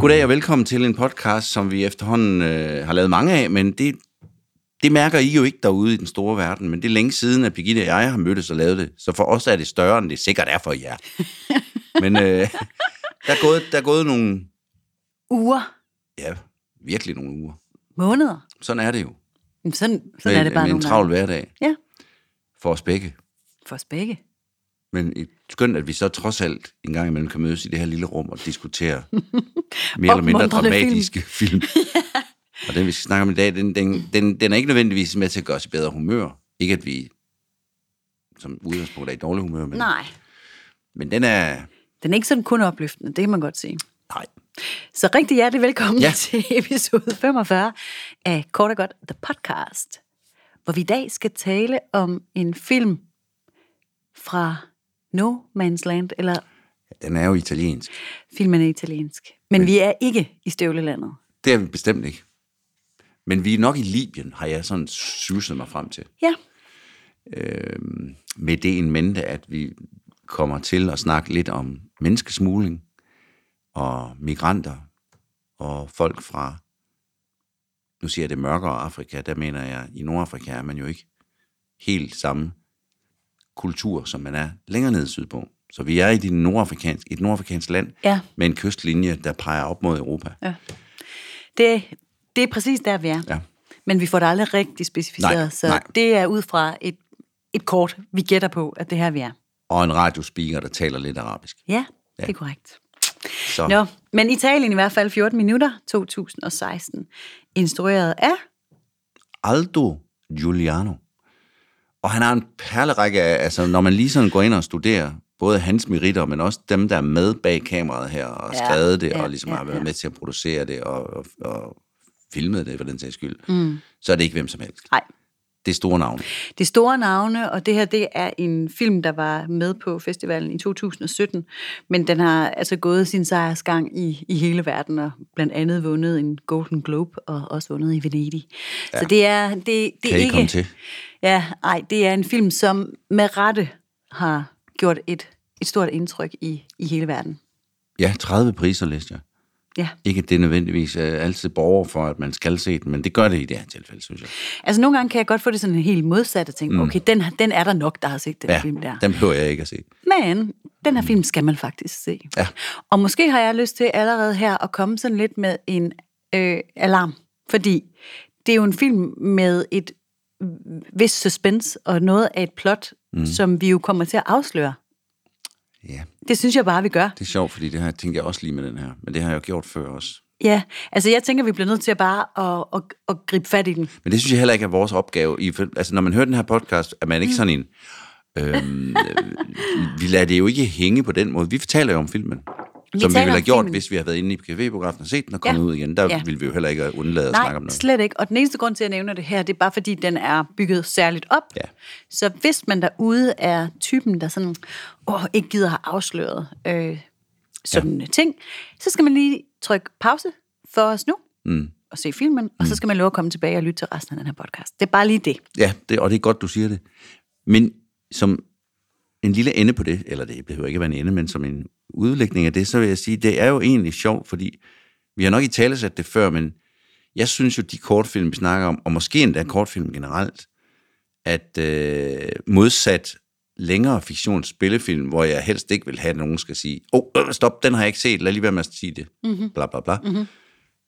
Goddag og velkommen til en podcast, som vi efterhånden øh, har lavet mange af, men det, det mærker I jo ikke derude i den store verden, men det er længe siden, at Birgitte og jeg har mødtes og lavet det, så for os er det større, end det sikkert er for jer. men øh, der, er gået, der er gået nogle, Uger, ja, virkelig nogle uger. måneder. Sådan er det jo. Jamen, sådan, sådan er det bare med en travl hverdag Ja, for os begge. for os begge. Men et- skønt, at vi så trods alt en gang imellem kan mødes i det her lille rum og diskutere mere eller mindre dramatiske film. film. og den, vi skal snakke om i dag, den, den, den, den er ikke nødvendigvis med til at gøre os i bedre humør. Ikke at vi som udgangspunkt er i dårlig humør, men, Nej, men den er... den er ikke sådan kun opløftende, det kan man godt sige. Nej, Så rigtig hjertelig velkommen Ja. ja. til episode 45 af Kort og Godt The Podcast, hvor vi i dag skal tale om en film fra No Man's Land, eller den er jo italiensk. filmen er italiensk. Men vi er ikke i støvlelandet. Det er vi bestemt ikke. Men vi er nok i Libyen, har jeg sådan suset mig frem til. Ja, med det en mente, at vi kommer til at snakke lidt om menneskesmugling og migranter og folk fra, nu siger jeg det mørkere Afrika, der mener jeg, i Nordafrika er man jo ikke helt samme kultur, som man er længere nede sydpå. Så vi er i det nordafrikansk, et nordafrikansk land Ja. med en kystlinje, der peger op mod Europa. ja. Det, det er præcis der, vi er. Ja. Men vi får det aldrig rigtig specificeret, Nej, så nej. det er ud fra et, et kort, vi gætter på, at det her vi er. Og en radiospeaker, der taler lidt arabisk. Ja, det er korrekt. Så Nå, men Italien i hvert fald 14 minutter, 2016. Instrueret af, Aldo Giuliano. Og han har en perlerække af, altså når man lige sådan går ind og studerer, både hans meritter, men også dem, der er med bag kameraet her, og Ja, skrevet det, ja, og ligesom ja, har været ja. med til at producere det, og, og, og filmet det, for den sags skyld, mm. så er det ikke hvem som helst. nej, Det er store navne. det er store navne, og det her det er en film, der var med på festivalen i 2017, men den har altså gået sin sejrsgang i, i hele verden, og blandt andet vundet en Golden Globe, og også vundet i Venedig. Ja. Så det er, det, det Kan er ikke... komme til? Ja, ej, det er en film, som med rette har gjort et, et stort indtryk i, i hele verden. Ja, 30 priser læste jeg. Ja. Ikke at det nødvendigvis er altid borger for, at man skal se den, men det gør det i det her tilfælde, synes jeg. Altså nogle gange kan jeg godt få det sådan helt modsat og tænke, mm. okay, den, den er der nok, der har set den Ja, film der. den behøver jeg ikke at se. Men den her film skal man faktisk se. Ja. Og måske har jeg lyst til allerede her at komme sådan lidt med en øh, alarm. Fordi det er jo en film med et vis suspense og noget af et plot, mm. som vi jo kommer til at afsløre. Ja, Det synes jeg bare, vi gør. det er sjovt, fordi det har tænkt jeg også lige med den her, men det har jeg jo gjort før også. Ja, altså jeg tænker, vi bliver nødt til at bare at, at, at gribe fat i den. Men det synes jeg heller ikke er vores opgave. I, altså, når man hører den her podcast, er man ikke sådan en... Øhm, øh, vi lader det jo ikke hænge på den måde. Vi fortæller jo om filmen. Vi som vi ville have gjort, filmen. hvis vi havde været inde i cafébiografen og set den og kommet Ja. ud igen. Der Ja. ville vi jo heller ikke undlade at snakke om Nej, noget. slet ikke. Og den eneste grund til, at jeg nævner det her, det er bare fordi, den er bygget særligt op. Ja. Så hvis man derude er typen, der sådan, åh, ikke gider have afsløret øh, sådan ja. ting, så skal man lige trykke pause for os nu Mm. og se filmen, og så skal man love at komme tilbage og lytte til resten af den her podcast. Det er bare lige det. Ja, det, og det er godt, du siger det. Men som en lille ende på det, eller det behøver ikke være en ende, men som en udlægning af det, så vil jeg sige, det er jo egentlig sjovt, fordi vi har nok i tale sat det før, men jeg synes jo, de kortfilm, vi snakker om, og måske endda kortfilm generelt, at øh, modsat længere fiktionsspillefilm, hvor jeg helst ikke vil have, at nogen skal sige, åh, oh, stop, den har jeg ikke set, lad lige være med at sige det, mm-hmm. bla bla bla. Mm-hmm.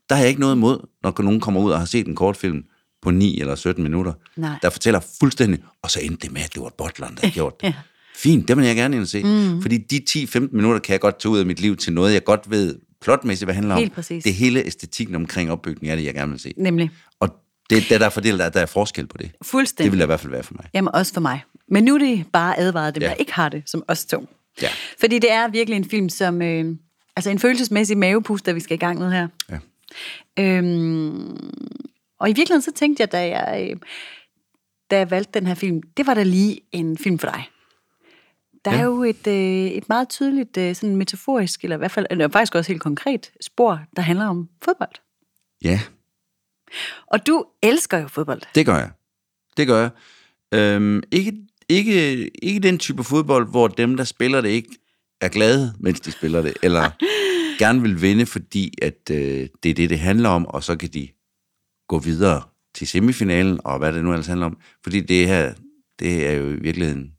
Der har jeg ikke noget imod, når nogen kommer ud og har set en kortfilm på 9 eller 17 minutter, Nej. der fortæller fuldstændig, og så endte det med, at det var Butleren, der gjort det. Ja. Fint, det vil jeg gerne ind og se. Mm. Fordi de 10-15 minutter kan jeg godt tage ud af mit liv til noget, jeg godt ved plotmæssigt, hvad det handler om. Helt præcis. Det er hele æstetikken omkring opbygningen af det, jeg gerne vil se. Nemlig. Og det, det er derfor, der, der er forskel på det. Fuldstændig. Det vil der i hvert fald være for mig. Jamen også for mig. Men nu er det bare advaret dem, Ja. ja. der ikke har det, som os to. Ja. Fordi det er virkelig en film, som... Øh, altså en følelsesmæssig mavepuster, vi skal i gang med her. Ja. Øhm, og i virkeligheden så tænkte jeg, da jeg, øh, da jeg valgte den her film, det var da lige en film for dig. Der ja. er jo et, øh, et meget tydeligt øh, sådan metaforisk, eller i hvert fald eller faktisk også helt konkret spor, der handler om fodbold. Ja, Og du elsker jo fodbold. det gør jeg. Det gør jeg. Øhm, ikke, ikke, ikke den type fodbold, hvor dem, der spiller det, ikke er glade, mens de spiller det, eller gerne vil vinde, fordi at øh, det er det, det handler om, og så kan de gå videre til semifinalen, og hvad det nu ellers handler om. Fordi det her, det er jo i virkeligheden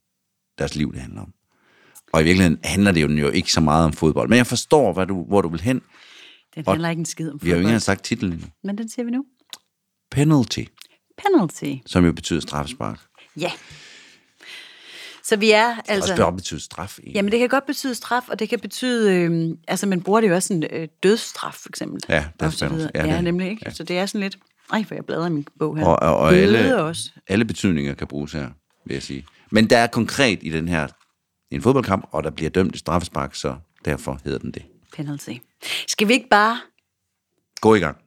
deres liv, det handler om. Og i virkeligheden handler det jo, jo ikke så meget om fodbold. Men jeg forstår, hvad du, hvor du vil hen. Og handler ikke en skid om Vi har jo ikke fodbold. engang sagt titlen endnu. Men den siger vi nu. Penalty, Penalty. som jo betyder straffespark. Ja. Så vi er Altså, altså... også bare betyder straf. egentlig. Jamen, det kan godt betyde straf, og det kan betyde... Øh, altså, man bruger det jo også sådan øh, dødsstraf, for eksempel. Ja, dødsstraf. Ja, Ja, det- nemlig, ikke? Så det er sådan lidt... Ej, for jeg bladrer i min bog her. Og, og, og alle, også. alle betydninger kan bruges her, vil jeg sige. Men der er konkret i den her en fodboldkamp, og der bliver dømt et straffespark, så derfor hedder den det. Penalty. Skal vi ikke bare... Gå i gang.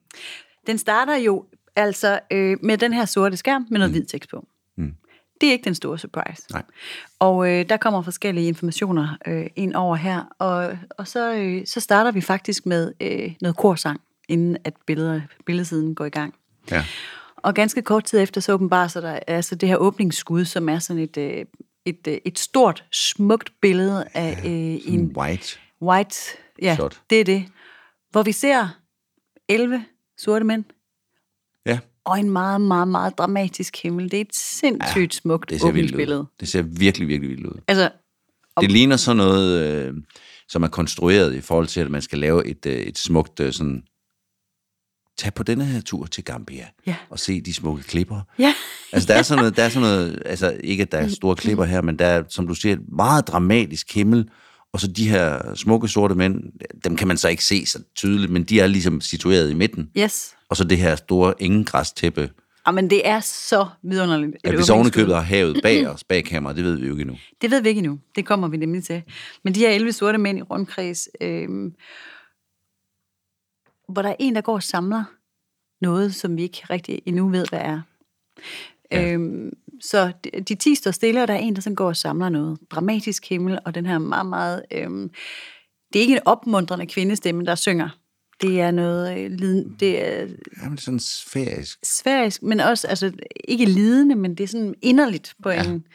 Den starter jo altså øh, med den her sorte skærm med noget mm. hvid tekst på. Mm. Det er ikke den store surprise. Nej. Og øh, der kommer forskellige informationer øh, ind over her, og, og så, øh, så starter vi faktisk med øh, noget korsang, inden at billeder, billedsiden går i gang. Ja. Og ganske kort tid efter, så åbenbarer sig der altså det her åbningsskud, som er sådan et, øh, et, øh, et stort, smukt billede af øh, en white. white... Ja, Shot. det er det. Hvor vi ser 11 sorte mænd Ja, og en meget, meget, meget dramatisk himmel. Det er et sindssygt ja, smukt det ser åbningsbillede. ud. Det ser virkelig, virkelig vildt ud. Altså, Det ligner sådan noget, øh, som er konstrueret i forhold til, at man skal lave et, øh, et smukt øh, sådan... Tag på denne her tur til Gambia Ja. og se de smukke klipper. ja, Altså, der er sådan noget, der er sådan noget, altså ikke, at der er store klipper her, men der er, som du siger, et meget dramatisk himmel, og så de her smukke sorte mænd, dem kan man så ikke se så tydeligt, men de er ligesom situeret i midten. yes. Og så det her store engengræstæppe, Jamen, det er så vidunderligt. vi åbningsskud. ovenikøbet har havet bag os, bag kameraet, det ved vi jo ikke endnu. Det ved vi ikke endnu. Det kommer vi nemlig til. Men de her 11 sorte mænd i rundkreds, øh, hvor der er en, der går og samler noget, som vi ikke rigtig endnu ved, hvad er. Ja. Øhm, så de, de 10 står stille, og der er en, der sådan går og samler noget. Dramatisk himmel, og den her meget, meget... Øhm, det er ikke en opmuntrende kvindestemme, der synger. Det er noget... Øh, liden, det er Jamen, sådan sfærisk. sfærisk, men også altså, ikke lidende, men det er sådan inderligt på ja. en,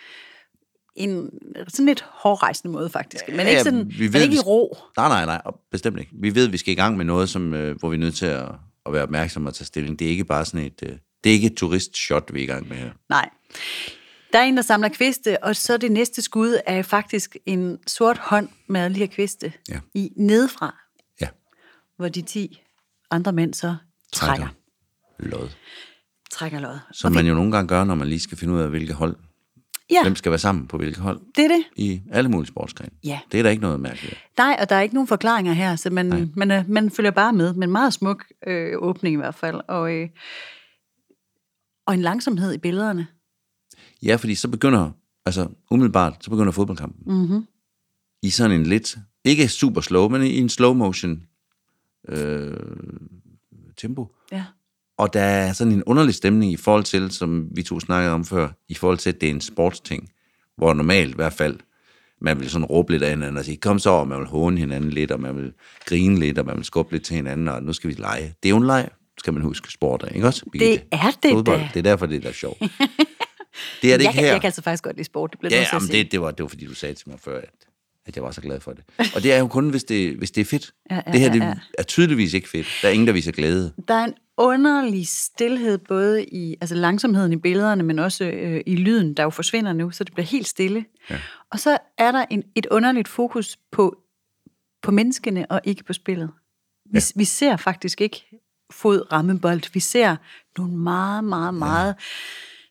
en sådan lidt hårdrejsende måde faktisk. Men ikke, Ja, sådan, vi men ved, ikke i vi- ro. Nej, nej, nej, bestemt ikke. Vi ved, at vi skal i gang med noget, som, øh, hvor vi er nødt til at, at være opmærksomme og tage stilling. Det er ikke bare sådan et... Øh, det er ikke et turistshot, vi er i gang med her. Nej. Der er en, der samler kviste, og så det næste skud er faktisk en sort hånd med alle de her kviste Ja. i nedefra, Ja, hvor de 10 andre mænd så trækker, trækker lod. trækker lod. Som man jo nogle gange gør, når man lige skal finde ud af, hvilke hold, Ja, hvem skal være sammen på hvilke hold det er det. i alle mulige sportsgrene. Ja. Det er der ikke noget mærkeligt. Nej, og der er ikke nogen forklaringer her, så man, man, øh, man følger bare med. Men meget smuk øh, åbning i hvert fald. Og, øh, og en langsomhed i billederne. Ja, fordi så begynder, altså umiddelbart, så begynder fodboldkampen. Mm-hmm. I sådan en lidt, ikke super slow, men i en slow motion øh, tempo. Ja. Og der er sådan en underlig stemning i forhold til, som vi to snakkede om før, i forhold til, at det er en sportsting, hvor normalt i hvert fald, man vil sådan råbe lidt af hinanden og sige, kom så, og man vil håne hinanden lidt, og man vil grine lidt, og man vil skubbe lidt til hinanden, og nu skal vi lege. Det er jo en leg, skal man huske, sport er, ikke også? Birgitte? er det Fodbold, da. det er derfor, det er da sjovt. Det er det Jeg, ikke kan, her. jeg kan altså faktisk godt lide sport. Det bliver Ja, jamen det, det, var, det var fordi, du sagde til mig før, at, at jeg var så glad for det. Og det er jo kun, hvis det, hvis det er fedt. Ja, ja, det her det ja, ja. er tydeligvis ikke fedt. Der er ingen, der viser glæde. Der er en underlig stillhed, både i altså langsomheden i billederne, men også øh, i lyden, der jo forsvinder nu, så det bliver helt stille. Ja. Og så er der en, et underligt fokus på, på menneskene og ikke på spillet. Vi, ja. vi ser faktisk ikke fod ramme bold. Vi ser nogle meget, meget, meget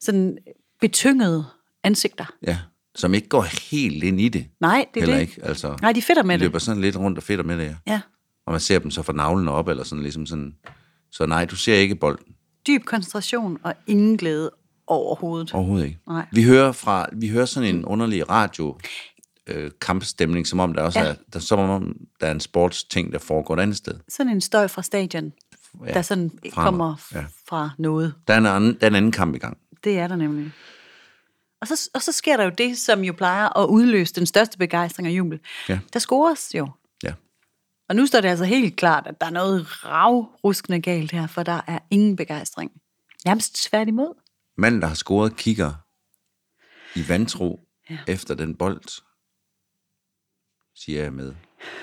sådan betyngede ansigter. Ja, som ikke går helt ind i det. Nej, det er Heller det. ikke. Altså, Nej, de fedter med de det. løber sådan lidt rundt og fedter med det, ja. Ja. Og man ser dem så fra navlen op, eller sådan ligesom sådan. Så nej, du ser ikke bolden. Dyb koncentration og ingen glæde overhovedet. Overhovedet ikke. Nej. Vi hører, fra, vi hører sådan en underlig radio øh, kampstemning, som om der også Ja. er, der, som om der er en sportsting, der foregår et andet sted. Sådan en støj fra stadion, Ja, der sådan fra kommer. Ja. fra noget. Der er, en anden, der er en anden kamp i gang. Det er der nemlig. Og så, og så sker der jo det, som jo plejer at udløse den største begejstring og jubel. Ja. Der scores jo. Og nu står det altså helt klart, at der er noget ravruskende galt her, for der er ingen begejstring. Nærmest tværtimod. Manden, der har scoret, kigger i vantro ja. efter den bold, siger jeg med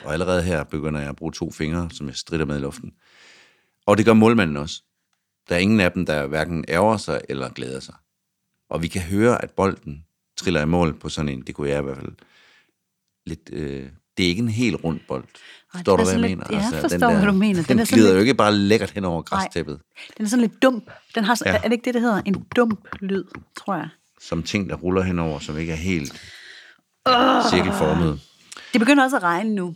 Og allerede her begynder jeg at bruge to fingre, som jeg strider med i luften. Og det gør målmanden også. Der er ingen af dem, der hverken ærger sig eller glæder sig. Og vi kan høre, at bolden triller i mål på sådan en, det kunne jeg i hvert fald, lidt, øh, det er ikke en helt rund bold. Forstår den du, hvad jeg lidt- mener? Altså, ja, jeg forstår, hvad du mener. Den Den, er den glider lidt- jo ikke bare lækkert hen over græstæppet, Den er sådan lidt dump. Den har, ja. Er det ikke det, det hedder? En dump lyd, tror jeg. som ting, der ruller henover, som ikke er helt cirkelformet. Det begynder også at regne nu.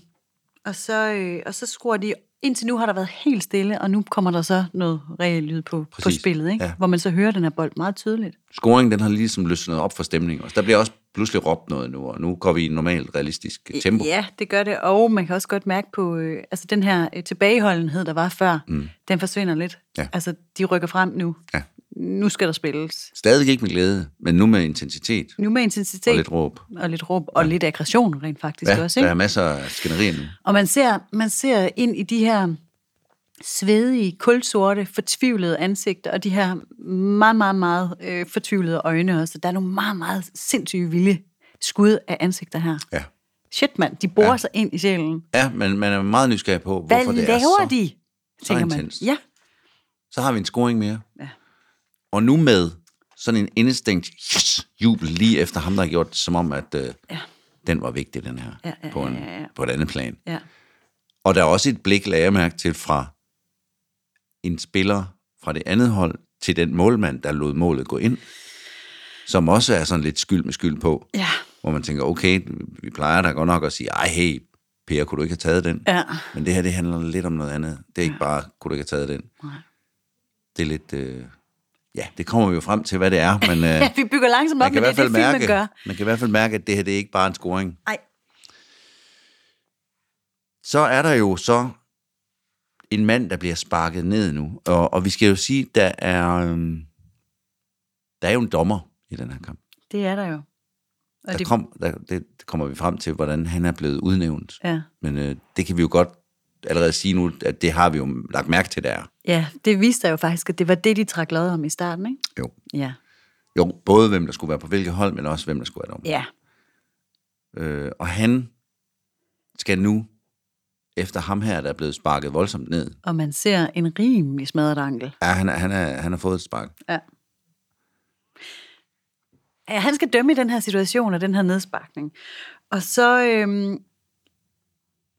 Og så, øh, og så skruer de... Indtil nu har der været helt stille, og nu kommer der så noget reel lyd på, på spillet, ikke? ja. hvor man så hører den her bold meget tydeligt. Scoringen, den har ligesom løsnet op for stemningen også. Der bliver også pludselig råbt noget nu, og nu går vi i normalt realistisk tempo. Ja, det gør det. Og man kan også godt mærke på, øh, altså den her øh, tilbageholdenhed, der var før, mm. den forsvinder lidt. Ja. Altså, de rykker frem nu. Ja. Nu skal der spilles. Stadig ikke med glæde, men nu med intensitet Nu med intensitet. og lidt råb. og lidt råb, og ja. lidt aggression rent faktisk Ja, også. der Ikke? er masser af skænderier nu. Og man ser, man ser ind i de her svedige, kulsorte, fortvivlede ansigter, og de her meget, meget, meget øh, fortvivlede øjne også. Der er nogle meget, meget sindssyge vilde skud af ansigter her. Ja. Shit, mand, de borer ja. sig ind i sjælen. Ja, men man er meget nysgerrig på, Hvad hvorfor det laver er så. de? Tænker man. intenst. Ja. Så har vi en scoring mere. Ja. Og nu med sådan en instinkt yes, jubel lige efter ham, der har gjort det, som om, at øh, Ja. den var vigtig, den her, Ja, ja, på, en, ja, ja, ja. på et andet plan. ja. Og der er også et blik, lagde jeg mærke til, fra en spiller fra det andet hold til den målmand, der lod målet gå ind, som også er sådan lidt skyld med skyld på, Ja. hvor man tænker, okay, vi plejer da godt nok at sige, ej, hey, Per, kunne du ikke have taget den? Ja. Men det her, det handler lidt om noget andet. Det er ikke bare, kunne du ikke have taget den? Nej. Det er lidt, øh, ja, det kommer vi jo frem til, hvad det er, men øh, vi bygger langsomt op, i det hvert det, fald filmen mærke, gør. man kan i hvert fald mærke, at det her, det er ikke bare en scoring. Nej. Så er der jo så en mand, der bliver sparket ned nu. Og, og vi skal jo sige, der er, øhm, der er jo en dommer i den her kamp. Det er der jo. Og Der det, kom, der, det, kommer vi frem til, hvordan han er blevet udnævnt. ja. Men øh, det kan vi jo godt allerede sige nu, at det har vi jo lagt mærke til, der er. Ja, det viste sig jo faktisk, at det var det, de trak lod om i starten, ikke? Jo. Ja. jo, både hvem der skulle være på hvilket hold, men også hvem der skulle være dommer. Ja. Øh, og han skal nu, efter ham her, der er blevet sparket voldsomt ned, Og man ser en rimelig smadret ankel. ja, han, er- han, er, han har fået et spark. Ja. ja. Han skal dømme i den her situation og den her nedsparkning. Og så, øhm,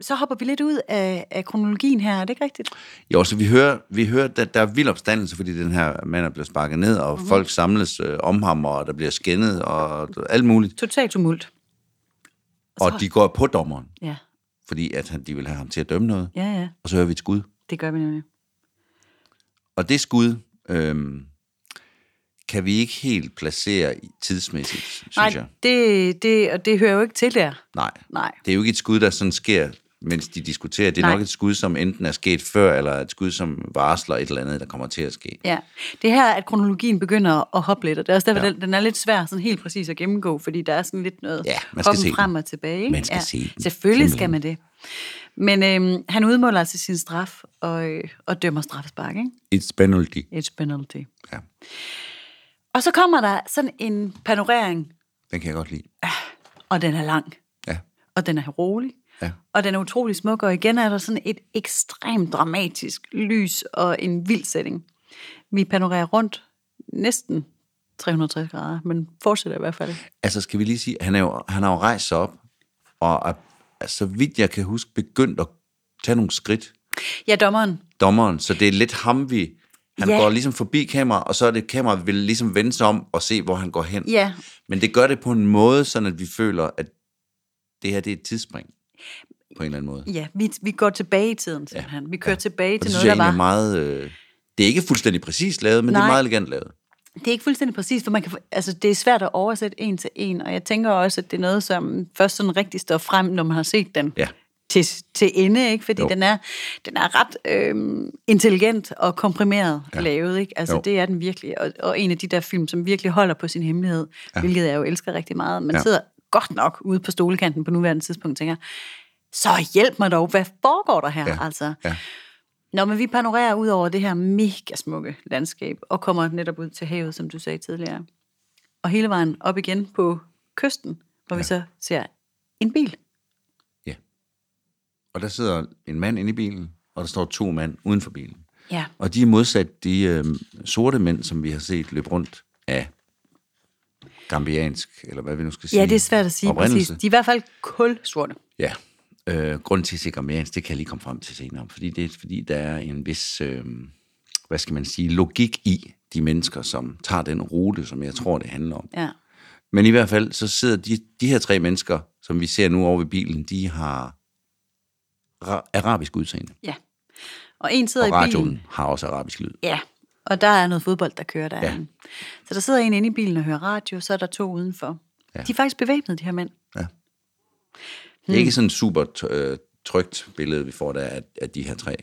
så hopper vi lidt ud af, af kronologien her, er det ikke rigtigt? Jo, så vi hører, vi hører at der er vild opstandelse, fordi den her mand er blevet sparket ned, og mm-hmm. folk samles øh, om ham, og der bliver skændet, og alt muligt. Total tumult. Og de går på dommeren, Ja, fordi at han, de vil have ham til at dømme noget. ja, ja. Og så hører vi et skud. Det gør vi nemlig. Og det skud øhm, kan vi ikke helt placere tidsmæssigt, synes Nej, jeg. det, det, og det hører jo ikke til der. Nej. Nej. Det er jo ikke et skud, der sådan sker, mens de diskuterer. Det er Nej. nok et skud, som enten er sket før, eller et skud, som varsler et eller andet, der kommer til at ske. Ja, det er her, at kronologien begynder at hoppe lidt, og det er også derfor, Ja. den, den er lidt svær sådan helt præcis at gennemgå, fordi der er sådan lidt noget Ja, man skal se den. frem og tilbage. Ikke? Man skal ja, se den. Selvfølgelig Simpelthen. skal man det. Men øhm, han udmåler altså sin straf og, øh, og dømmer straffespark, ikke? It's penalty. It's penalty. Ja, Og så kommer der sådan en panorering, den kan jeg godt lide. og den er lang, Ja, og den er rolig, ja. og den er utrolig smuk, og igen er der sådan et ekstremt dramatisk lys og en vild setting. Vi panorerer rundt næsten 360 grader, men fortsætter i hvert fald. Altså, skal vi lige sige, han, er jo, han har jo rejst sig op, og er, er, så vidt jeg kan huske, begyndt at tage nogle skridt, Ja, dommeren. dommeren. Så det er lidt ham, vi... Han Ja. går ligesom forbi kamera, og så er det kamera, vi vil ligesom vende sig om og se, hvor han går hen. Ja, Men det gør det på en måde, sådan at vi føler, at det her det er et tidsspring. På en eller anden måde. ja vi, vi går tilbage i tiden simpelthen. Vi kører tilbage Og til noget, der egentlig er var. meget... Øh, det er ikke fuldstændig præcist lavet, men det er Nej. meget elegant lavet. Det er ikke fuldstændig præcist, for man kan, altså, det er svært at oversætte en til en, og jeg tænker også, at det er noget, som først sådan rigtig står frem, når man har set den Ja. til, til ende, ikke? fordi Jo. den er, den er ret øhm, intelligent og komprimeret ja. lavet. Ikke? Altså, Jo. det er den virkelig, og, og en af de der film, som virkelig holder på sin hemmelighed, ja. hvilket jeg jo elsker rigtig meget. Man Ja. ja. sidder godt nok ude på stolekanten på nuværende tidspunkt tænker, så hjælp mig dog, hvad foregår der her? Ja. Altså, Ja. Nå, men vi panorerer ud over det her mega smukke landskab, og kommer netop ud til havet, som du sagde tidligere. Og hele vejen op igen på kysten, hvor ja. vi så ser en bil. Ja. Og der sidder en mand inde i bilen, og der står to mænd uden for bilen. Ja. Og de er modsat de øh, sorte mænd, som vi har set løbe rundt af gambiansk, eller hvad vi nu skal sige. Ja, det er svært at sige oprindelse. præcis. De er i hvert fald kulsorte. Ja. Øh, grunden til at sige gambiansk, det kan jeg lige komme frem til senere. Fordi det er fordi, der er en vis, øh, hvad skal man sige, logik i de mennesker, som tager den rute, som jeg tror, det handler om. Ja. Men i hvert fald, så sidder de, de her tre mennesker, som vi ser nu over ved bilen, de har ra- arabisk udseende. ja. Og en sidder Og i bilen. radioen har også arabisk lyd. Ja, og der er noget fodbold, der kører der. Ja. Så der sidder en inde i bilen og hører radio, så er der to udenfor. Ja. De er faktisk bevæbnet, de her mænd. Ja. Det er ikke sådan et super øh, trygt billede, vi får der af, af de her tre.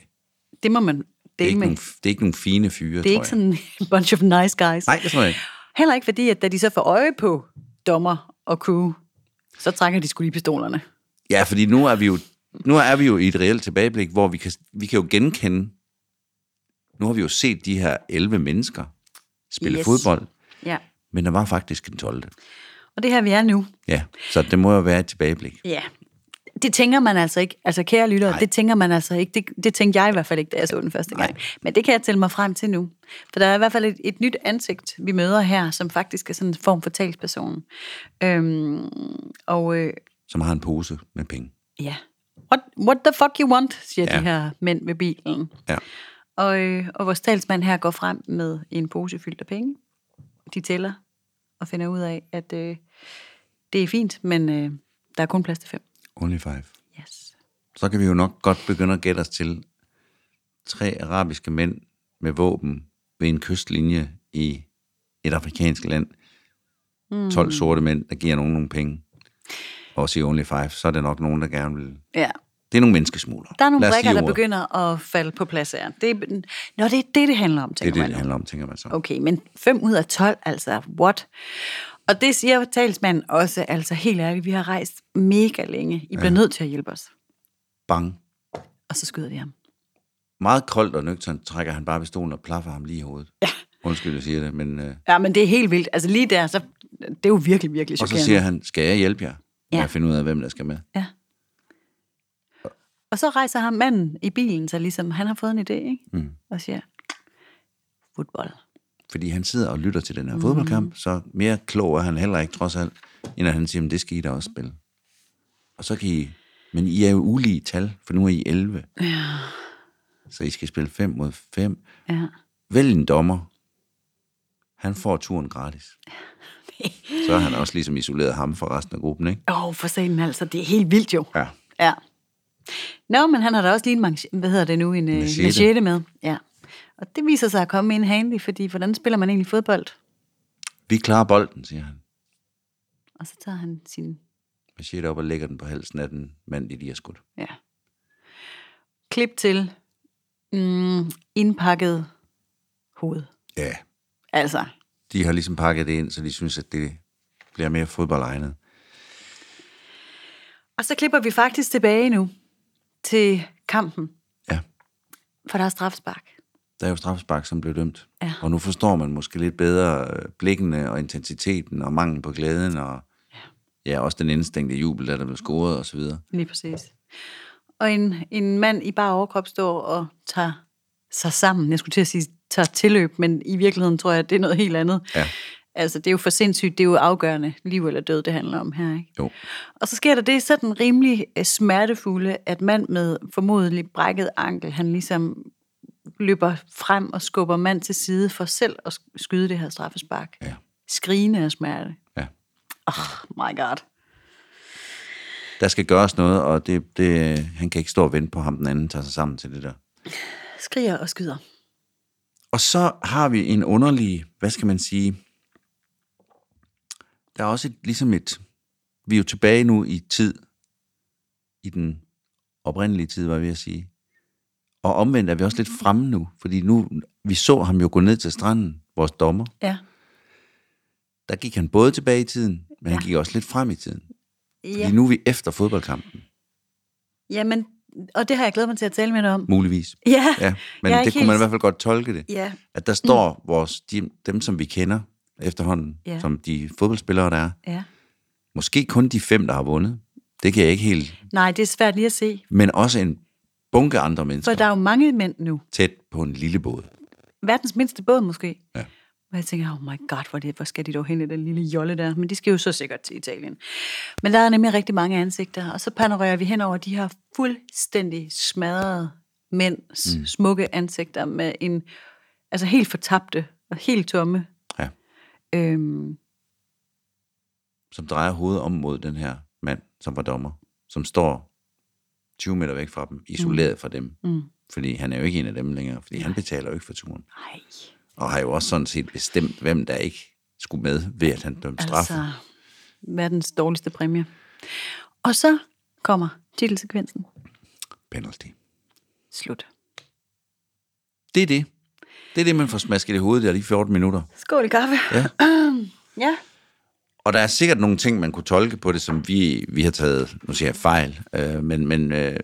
Det må man Det er, dele ikke med. nogle, det er ikke nogle fine fyre, Det er ikke sådan en bunch of nice guys. Nej, det tror jeg ikke. Heller ikke fordi, at da de så får øje på dommer og crew, så trækker de skulle lige pistolerne. Ja, fordi nu er vi jo, nu er vi jo i et reelt tilbageblik, hvor vi kan, vi kan jo genkende, nu har vi jo set de her 11 mennesker spille yes. Fodbold, Ja. men der var faktisk en 12. Og det her, vi er nu. Ja, så det må jo være et tilbageblik. Ja. Det tænker man altså ikke. Altså, kære lyttere, Nej. det tænker man altså ikke. Det, det tænkte jeg i hvert fald ikke, da jeg så den første gang. Men det kan jeg tælle mig frem til nu. For der er i hvert fald et, et nyt ansigt, vi møder her, som faktisk er sådan en form for talsperson. Øhm, og øh, Som har en pose med penge. ja, what, what the fuck you want, siger Ja. de her mænd ved bilen. Ja. Og, øh, og vores talsmand her går frem med en pose fyldt af penge. De tæller og finder ud af, at øh, det er fint, men øh, der er kun plads til fem. Only five. Yes. Så kan vi jo nok godt begynde at gætte os til tre arabiske mænd med våben ved en kystlinje i et afrikansk land. 12 sorte mænd, der giver nogen nogle penge. Og siger only five, så er det nok nogen, der gerne vil... Ja. Det er nogle menneskesmuglere. Der er nogle sige der begynder at falde på plads her. Det er, nå, det er det, det handler om, Det er tænker det, man det nu. handler om, tænker man så. Okay, men 5 ud af 12, altså, what? Og det siger talsmanden også, altså helt ærligt, vi har rejst mega længe. I bliver ja. nødt til at hjælpe os. Bang. Og så skyder de ham. Meget koldt og nøgternt trækker han bare pistolen og plaffer ham lige i hovedet. Ja. Undskyld, jeg siger det, men... Øh, Ja, men det er helt vildt. Altså lige der, så det er jo virkelig, virkelig og så chokerende. siger han, skal jeg hjælpe jer? Ja. at finde ud af, hvem der skal med. Ja. Og så rejser ham manden i bilen, så ligesom, han har fået en idé, ikke? Mm. Og siger, fodbold. Fordi han sidder og lytter til den her mm. fodboldkamp, så mere klog er han heller ikke, trods alt, end at han siger, "Men det skal I da også spille. Og så kan I... Men I er jo ulige tal, for nu er I 11. Ja. Så I skal spille 5 mod 5. Ja. Vælg en dommer. Han får turen gratis. Så har han også ligesom isoleret ham fra resten af gruppen, ikke? Åh, oh, for sagen altså, det er helt vildt jo. Ja. Ja. Nå, men han har da også lige en, manche- hvad hedder det nu, en Machete. machete. machete med. Ja. Og det viser sig at komme ind handy, fordi hvordan spiller man egentlig fodbold? Vi klarer bolden, siger han. Og så tager han sin, Machete op og lægger den på halsen af den mand, de lige har skudt. ja, klip til mm, indpakket hoved. Ja. Altså, De har ligesom pakket det ind, så de synes, at det bliver mere fodboldegnet. og så klipper vi faktisk tilbage nu til kampen, Ja. for der er strafspark. Der er jo straffespark, som blev dømt. Ja. Og nu forstår man måske lidt bedre øh, blikkene og intensiteten og mangel på glæden og ja, ja også den indstængte jubel, der der blev scoret og så videre. Lige præcis. Og en, en mand i bare overkrop står og tager sig sammen. Jeg skulle til at sige, tager tilløb, men i virkeligheden tror jeg, at det er noget helt andet. Ja. Altså, det er jo for sindssygt, det er jo afgørende liv eller død, det handler om her, ikke? Jo. Og så sker der det sådan rimelig øh, smertefulde, at mand med formodentlig brækket ankel, han ligesom løber frem og skubber mand til side for selv at sk- skyde det her straffespark. Ja. Skrigende af smerte. Ja. Oh my god. Der skal gøres noget, og det, det, han kan ikke stå og vente på ham, den anden tager sig sammen til det der. Skriger og skyder. Og så har vi en underlig, hvad skal man sige, der er også et, ligesom et, vi er jo tilbage nu i tid, i den oprindelige tid, var jeg ved at sige. Og omvendt er vi også lidt fremme nu, fordi nu, vi så ham jo gå ned til stranden, vores dommer. Ja. Der gik han både tilbage i tiden, men ja. han gik også lidt frem i tiden. Ja. Fordi nu er vi efter fodboldkampen, Jamen, og det har jeg glædet mig til at tale med dig om. muligvis. Ja, Ja, men det kunne helt- man i hvert fald godt tolke det. Ja, At der står vores, de, dem, som vi kender efterhånden, Ja. som de fodboldspillere, der er, ja. måske kun de fem, der har vundet. Det kan jeg ikke helt. Nej, det er svært lige at se. Men også en bunke andre For mennesker der er jo mange mænd nu. tæt på en lille båd. Verdens mindste båd måske. Ja. Og jeg tænker, oh my god, hvor, det, hvor skal de dog hen i den lille jolle der? Men de skal jo så sikkert til Italien. Men der er nemlig rigtig mange ansigter, og så panorerer vi hen over de her fuldstændig smadrede mænds mm. smukke ansigter med en, altså helt fortabte og helt tomme. Øhm, Som drejer hovedet om mod den her mand, som var dommer. Som står 20 meter væk fra dem, isoleret mm. fra dem. mm, Fordi han er jo ikke en af dem længere, fordi han betaler jo ikke for turen. nej, Og har jo også sådan set bestemt, hvem der ikke skulle med, ved at han dømte straf. altså verdens dårligste præmie. Og så kommer titelsekvensen. Penalty. Slut. Det er det. Det er det, man får smasket i hovedet der lige 14 minutter. Skål i kaffe. Ja. ja. Og der er sikkert nogle ting, man kunne tolke på det, som vi, vi har taget, nu siger jeg fejl, øh, men, men øh,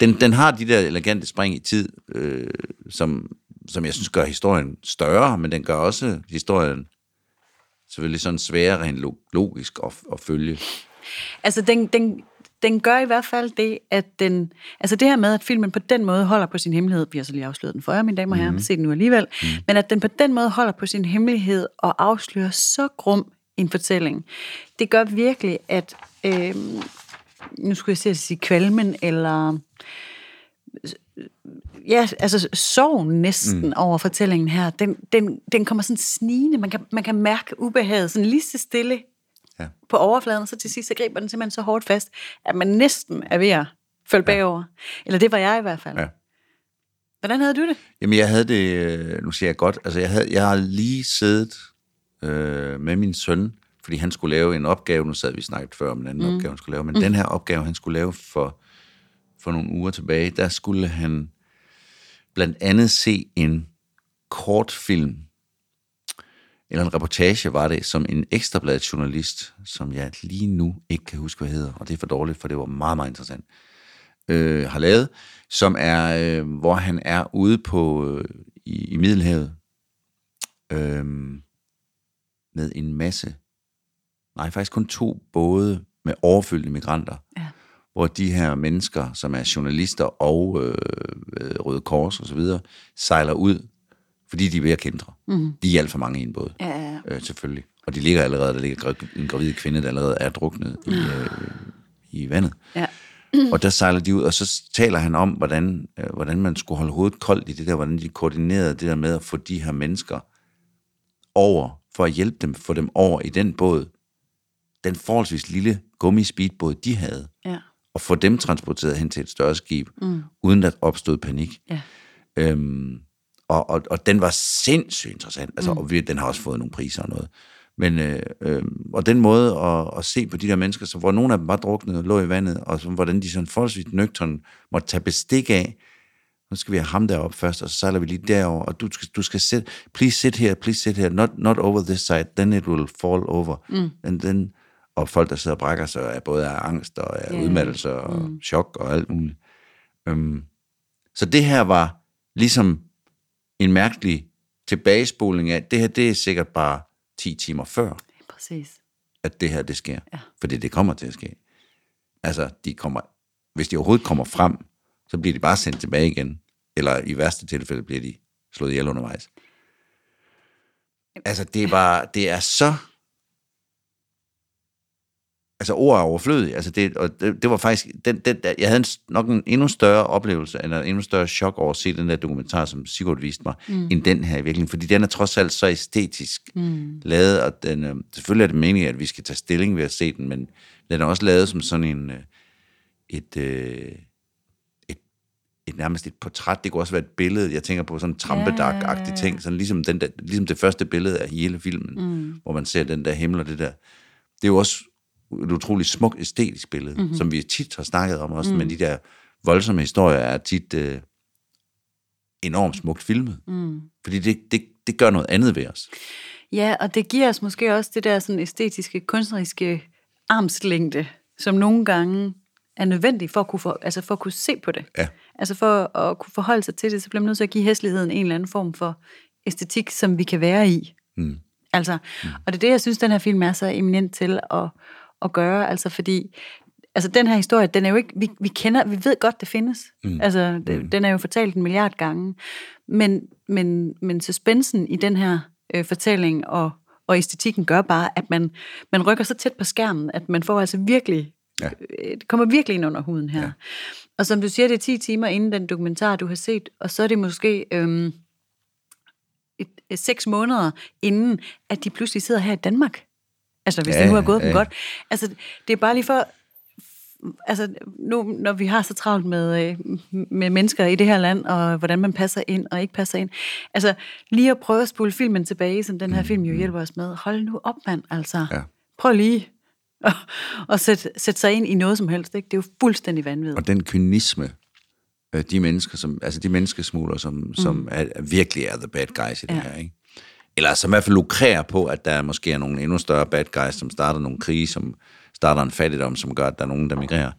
den, den har de der elegante spring i tid, øh, som, som jeg synes gør historien større, men den gør også historien selvfølgelig sådan sværere rent lo- logisk at, at følge. Altså, den, den, den gør i hvert fald det, at den... Altså det her med, at filmen på den måde holder på sin hemmelighed, vi har så lige afsløret den for jer, mine damer og herrer, mm. se den nu alligevel, mm. men at den på den måde holder på sin hemmelighed og afslører så grum en fortælling, det gør virkelig, at... Øh, nu skulle jeg sige, sige kvalmen, eller... Ja, altså sorgen næsten mm. over fortællingen her, den, den, den kommer sådan snigende. Man kan, man kan mærke ubehaget sådan lige så stille Ja. på overfladen, og så til sidst så griber den simpelthen så hårdt fast, at man næsten er ved at følge bagover. Eller det var jeg i hvert fald. Ja. Hvordan havde du det? Jamen, jeg havde det, øh, nu siger jeg godt, altså jeg, havde, jeg har lige siddet øh, med min søn, fordi han skulle lave en opgave, nu sad vi snakket før om en anden mm. opgave, han skulle lave, men mm. den her opgave, han skulle lave for, for nogle uger tilbage, der skulle han blandt andet se en kortfilm, eller en reportage var det, som en ekstrabladet journalist, som jeg lige nu ikke kan huske, hvad hedder, og det er for dårligt, for det var meget, meget interessant, øh, har lavet, som er, øh, hvor han er ude på øh, i, i Middelhavet øh, med en masse, nej faktisk kun to både med overfyldte migranter, Ja. hvor de her mennesker, som er journalister og øh, Røde Kors og så videre, sejler ud, fordi de er ved at kendre. Mm. De er alt for mange i en båd, Ja, ja, øh, selvfølgelig. Og de ligger allerede, der ligger en gravid kvinde, der allerede er druknet i, øh, i vandet. ja. Og der sejler de ud, og så taler han om, hvordan, øh, hvordan man skulle holde hovedet koldt i det der, hvordan de koordinerede det der med at få de her mennesker over, for at hjælpe dem, få dem over i den båd, den forholdsvis lille gummispeedbåd, de havde, ja. og få dem transporteret hen til et større skib, mm. uden at opstod panik. ja. Øhm, og, og, og den var sindssygt interessant. Altså, mm. og vi, den har også fået nogle priser og noget. Men, øh, øh, og den måde at, at se på de der mennesker, så, hvor nogle af dem var druknet og lå i vandet, og så, hvordan de sådan forholdsvis nøgtern måtte tage bestik af, nu skal vi have ham deroppe først, og så sejler vi lige derover, og du skal, du skal sit, please sit here, please sit here, not, not over this side, then it will fall over. Mm. And then, og folk, der sidder og brækker sig, er både af angst og af Ja. udmattelse og mm. chok og alt muligt. Øhm, så det her var ligesom en mærkelig tilbagespoling af, det her, det er sikkert bare 10 timer før, Præcis. at det her, det sker. Ja. Fordi det kommer til at ske. Altså, de kommer, hvis de overhovedet kommer frem, så bliver de bare sendt tilbage igen. Eller i værste tilfælde bliver de slået ihjel undervejs. Altså, det er bare, det er så... Altså, ord er overflødige. Altså, det, og det, det var faktisk... Den, den, jeg havde en, nok en endnu større oplevelse, eller en endnu større chok over at se den der dokumentar, som Sigurd viste mig, mm. end den her i virkeligheden. Fordi den er trods alt så æstetisk mm. lavet, og den, øh, selvfølgelig er det meningen, at vi skal tage stilling ved at se den, men den er også lavet som sådan en... Øh, et, øh, et, et nærmest et portræt. Det kunne også være et billede. Jeg tænker på sådan en trampedag-agtig ting, sådan ligesom, den der, ligesom det første billede af hele filmen, mm. hvor man ser den der himmel og det der. Det er jo også et utroligt smukt æstetisk billede, mm-hmm. som vi tit har snakket om også, mm. men de der voldsomme historier er tit øh, enormt smukt filmet. Mm. Fordi det, det, det gør noget andet ved os. Ja, og det giver os måske også det der sådan æstetiske, kunstneriske armslængde, som nogle gange er nødvendig for at kunne, for, altså for at kunne se på det. Ja. Altså for at kunne forholde sig til det, så bliver man nødt til at give hæsligheden en eller anden form for æstetik, som vi kan være i. Mm. Altså, og det er det, jeg synes, den her film er så eminent til at, at gøre, altså fordi altså den her historie, den er jo ikke, vi, vi kender, vi ved godt, det findes. Mm. Altså, det, mm. den er jo fortalt en milliard gange. Men, men, men suspensen i den her øh, fortælling og, og æstetikken gør bare, at man, man rykker så tæt på skærmen, at man får altså virkelig, ja. øh, det kommer virkelig ind under huden her. Ja. Og som du siger, det er 10 timer inden den dokumentar, du har set, og så er det måske et, et, seks måneder inden, at de pludselig sidder her i Danmark. Altså, hvis ja, det nu er gået ja. dem godt. Altså, det er bare lige for, altså nu, når vi har så travlt med, øh, med mennesker i det her land, og hvordan man passer ind og ikke passer ind. Altså, lige at prøve at spole filmen tilbage, som den her film jo hjælper os med. Hold nu op, mand, altså. Ja. Prøv lige at, at sætte, sætte sig ind i noget som helst. Ikke? Det er jo fuldstændig vanvittigt. Og den kynisme, de mennesker, som, altså de menneskesmugler, som, mm. som er, virkelig er the bad guys i det ja. her, ikke? Eller som i hvert fald lukrerer på, at der måske er nogle endnu større bad guys, som starter nogle krige, som starter en fattigdom, som gør, at der er nogen, der migrerer.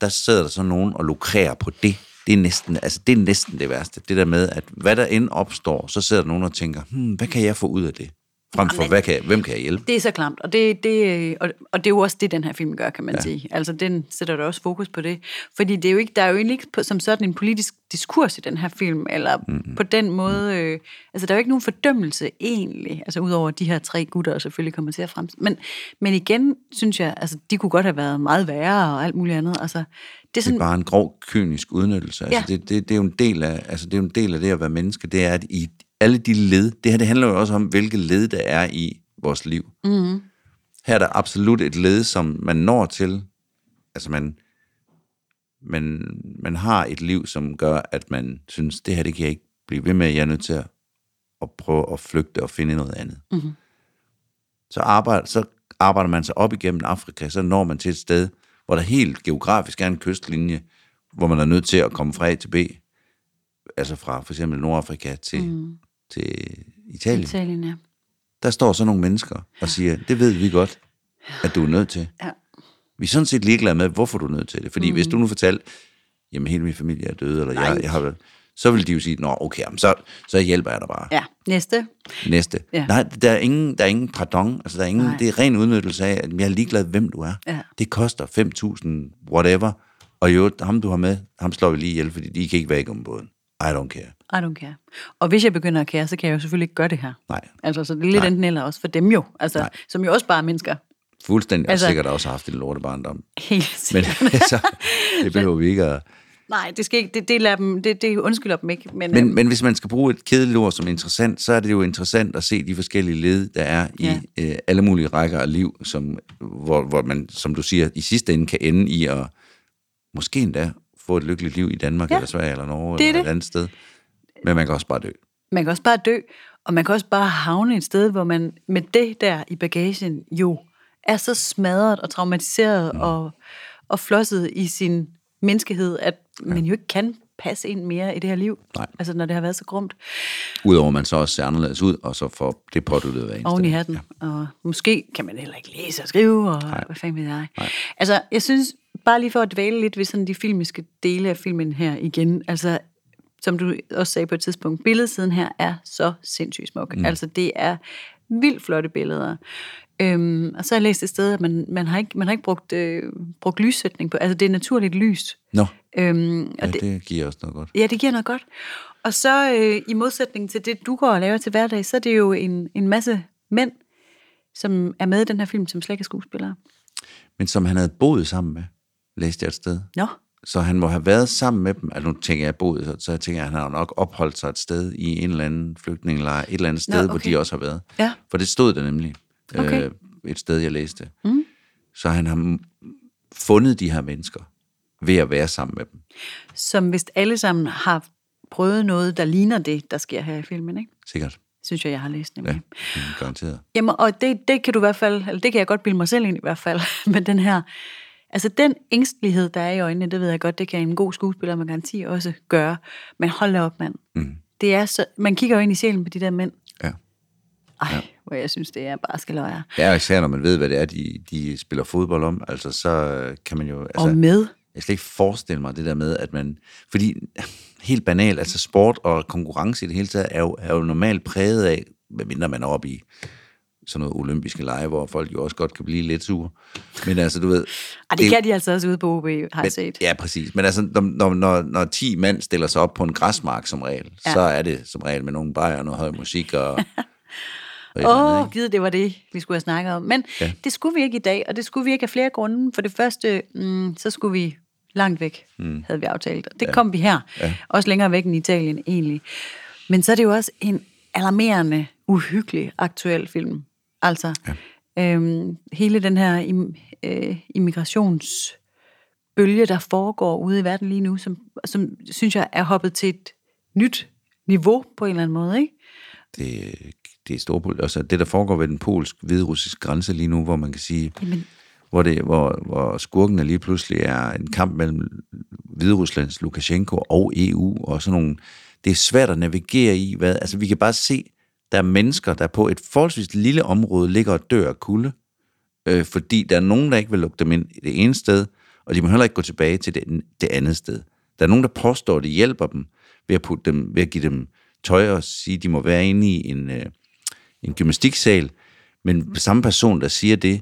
Der sidder der så nogen og lukrerer på det. Det er, næsten, altså det er næsten det værste. Det der med, at hvad der end opstår, så sidder der nogen og tænker, hmm, hvad kan jeg få ud af det? Frem for, hvad kan, hvem kan jeg hjælpe? Det er så klamt, og det, det, og, og det er jo også det, den her film gør, kan man ja. sige. Altså, den sætter der også fokus på det. Fordi det er jo ikke, der er jo egentlig ikke på, som sådan en politisk diskurs i den her film, eller mm-hmm. på den måde... Øh, altså, der er jo ikke nogen fordømmelse egentlig, altså udover de her tre gutter, der selvfølgelig kommer til at frem. Men, men igen, synes jeg, altså, de kunne godt have været meget værre og alt muligt andet. Altså, det, er sådan, det er bare en grov, kynisk udnyttelse. Altså, ja. det, det, det, er jo en del af, altså, det er jo en del af det at være menneske, det er, at i alle de led, det her det handler jo også om, hvilke led der er i vores liv. Mm. Her er der absolut et led, som man når til, altså man, man, man har et liv, som gør, at man synes, det her det kan jeg ikke blive ved med, jeg er nødt til at, at prøve at flygte og finde noget andet. Mm. Så, arbejder, så arbejder man sig op igennem Afrika, så når man til et sted, hvor der helt geografisk er en kystlinje, hvor man er nødt til at komme fra A til B, altså fra for eksempel Nordafrika til, mm til Italien. Italien, ja. Der står så nogle mennesker og siger, det ved vi godt, at du er nødt til. Ja. Vi er sådan set ligeglade med, hvorfor du er nødt til det. Fordi mm. hvis du nu fortalte, jamen hele min familie er døde, eller jeg, jeg har så vil de jo sige, nå okay, så, så hjælper jeg dig bare. Ja, næste. Næste. Ja. Nej, der er ingen, der er ingen pardon, altså der er ingen, Nej. det er ren udnyttelse af, at jeg er ligeglad, hvem du er. Ja. Det koster 5.000, whatever, og jo, ham du har med, ham slår vi lige ihjel, fordi de kan ikke være om båden. I don't care. I don't care. Og hvis jeg begynder at care, så kan jeg jo selvfølgelig ikke gøre det her. Nej. Altså, så det er lidt Nej. enten eller også for dem jo, altså, Nej. som jo også bare er mennesker. Fuldstændig, altså, og sikkert også haft en lortebarndom. Helt sikkert. Men altså, det behøver vi ikke at... Nej, det, skal ikke, det, det, lader dem, det, det undskylder dem ikke. Men, men, øhm, men hvis man skal bruge et kedeligt ord som interessant, så er det jo interessant at se de forskellige led, der er i ja. øh, alle mulige rækker af liv, som, hvor, hvor man, som du siger, i sidste ende kan ende i at måske endda få et lykkeligt liv i Danmark, ja. eller Sverige, eller Norge, det eller et andet sted. Men man kan også bare dø. Man kan også bare dø, og man kan også bare havne et sted, hvor man med det der i bagagen jo er så smadret og traumatiseret mm. og, og flosset i sin menneskehed, at ja. man jo ikke kan passe ind mere i det her liv. Nej. Altså, når det har været så grumt. Udover at man så også ser anderledes ud, og så får det påduttet hver eneste. Oven i hatten. Ja. Og måske kan man heller ikke læse og skrive, og Nej. hvad fanden ved jeg. Nej. Altså, jeg synes, bare lige for at dvæle lidt ved sådan de filmiske dele af filmen her igen, altså som du også sagde på et tidspunkt, billedsiden her er så sindssygt smuk. Mm. Altså det er vildt flotte billeder. Øhm, og så har jeg læst et sted, at man, man har ikke, man har ikke brugt, øh, brugt lyssætning på, altså det er naturligt lys. Nå, øhm, og ja, det, det giver også noget godt. Ja, det giver noget godt. Og så øh, i modsætning til det, du går og laver til hverdag, så er det jo en, en masse mænd, som er med i den her film, som slet ikke er skuespillere. Men som han havde boet sammen med læste jeg et sted. Nå. Så han må have været sammen med dem. Altså nu tænker jeg boet, så, så jeg tænker, at han har nok opholdt sig et sted i en eller anden flygtningelejr, et eller andet sted, Nå, okay. hvor de også har været. Ja. For det stod der nemlig. Okay. Øh, et sted, jeg læste. Mm. Så han har fundet de her mennesker ved at være sammen med dem. Som hvis alle sammen har prøvet noget, der ligner det, der sker her i filmen, ikke? Sikkert. Synes jeg, jeg har læst nemlig. Ja, garanteret. Jamen, og det, det kan du i hvert fald, eller det kan jeg godt bilde mig selv ind i hvert fald, med den her Altså den ængstelighed, der er i øjnene, det ved jeg godt, det kan en god skuespiller med garanti også gøre. Men hold da op, mand. Mm. Det er så, man kigger jo ind i sjælen på de der mænd. Ja. Ej, ja. hvor jeg synes, det er bare skal løje. Ja, især når man ved, hvad det er, de, de spiller fodbold om. Altså, så kan man jo... Altså, og med. Jeg skal ikke forestille mig det der med, at man... Fordi helt banalt, altså sport og konkurrence i det hele taget, er jo, er jo normalt præget af, medmindre man er oppe i sådan noget olympiske lege, hvor folk jo også godt kan blive lidt sure. Men altså, du ved... Og det, det kan de altså også ude på OB, har jeg set. Ja, præcis. Men altså, når, når, når 10 mand stiller sig op på en græsmark som regel, ja. så er det som regel med nogle bajer og noget høj musik og... Åh, oh, givet det var det, vi skulle have snakket om. Men ja. det skulle vi ikke i dag, og det skulle vi ikke af flere grunde. For det første, mm, så skulle vi langt væk, mm. havde vi aftalt. Og det ja. kom vi her. Ja. Også længere væk end Italien egentlig. Men så er det jo også en alarmerende, uhyggelig aktuel film. Altså, ja. øhm, hele den her im, øh, immigrationsbølge, der foregår ude i verden lige nu, som, som synes jeg er hoppet til et nyt niveau på en eller anden måde, ikke? Det, det er stort. Altså, det, der foregår ved den polsk-hviderussiske grænse lige nu, hvor man kan sige, Jamen, hvor, det, hvor, hvor skurken lige pludselig er en kamp mellem Hvideruslands Lukashenko og EU, og sådan nogle, det er svært at navigere i, hvad, altså vi kan bare se, der er mennesker, der på et forholdsvis lille område ligger og dør af kulde, øh, fordi der er nogen, der ikke vil lukke dem ind det ene sted, og de må heller ikke gå tilbage til det, det andet sted. Der er nogen, der påstår, at de hjælper dem ved at, putte dem, ved at give dem tøj og sige, at de må være inde i en, øh, en gymnastiksal, men samme person, der siger det,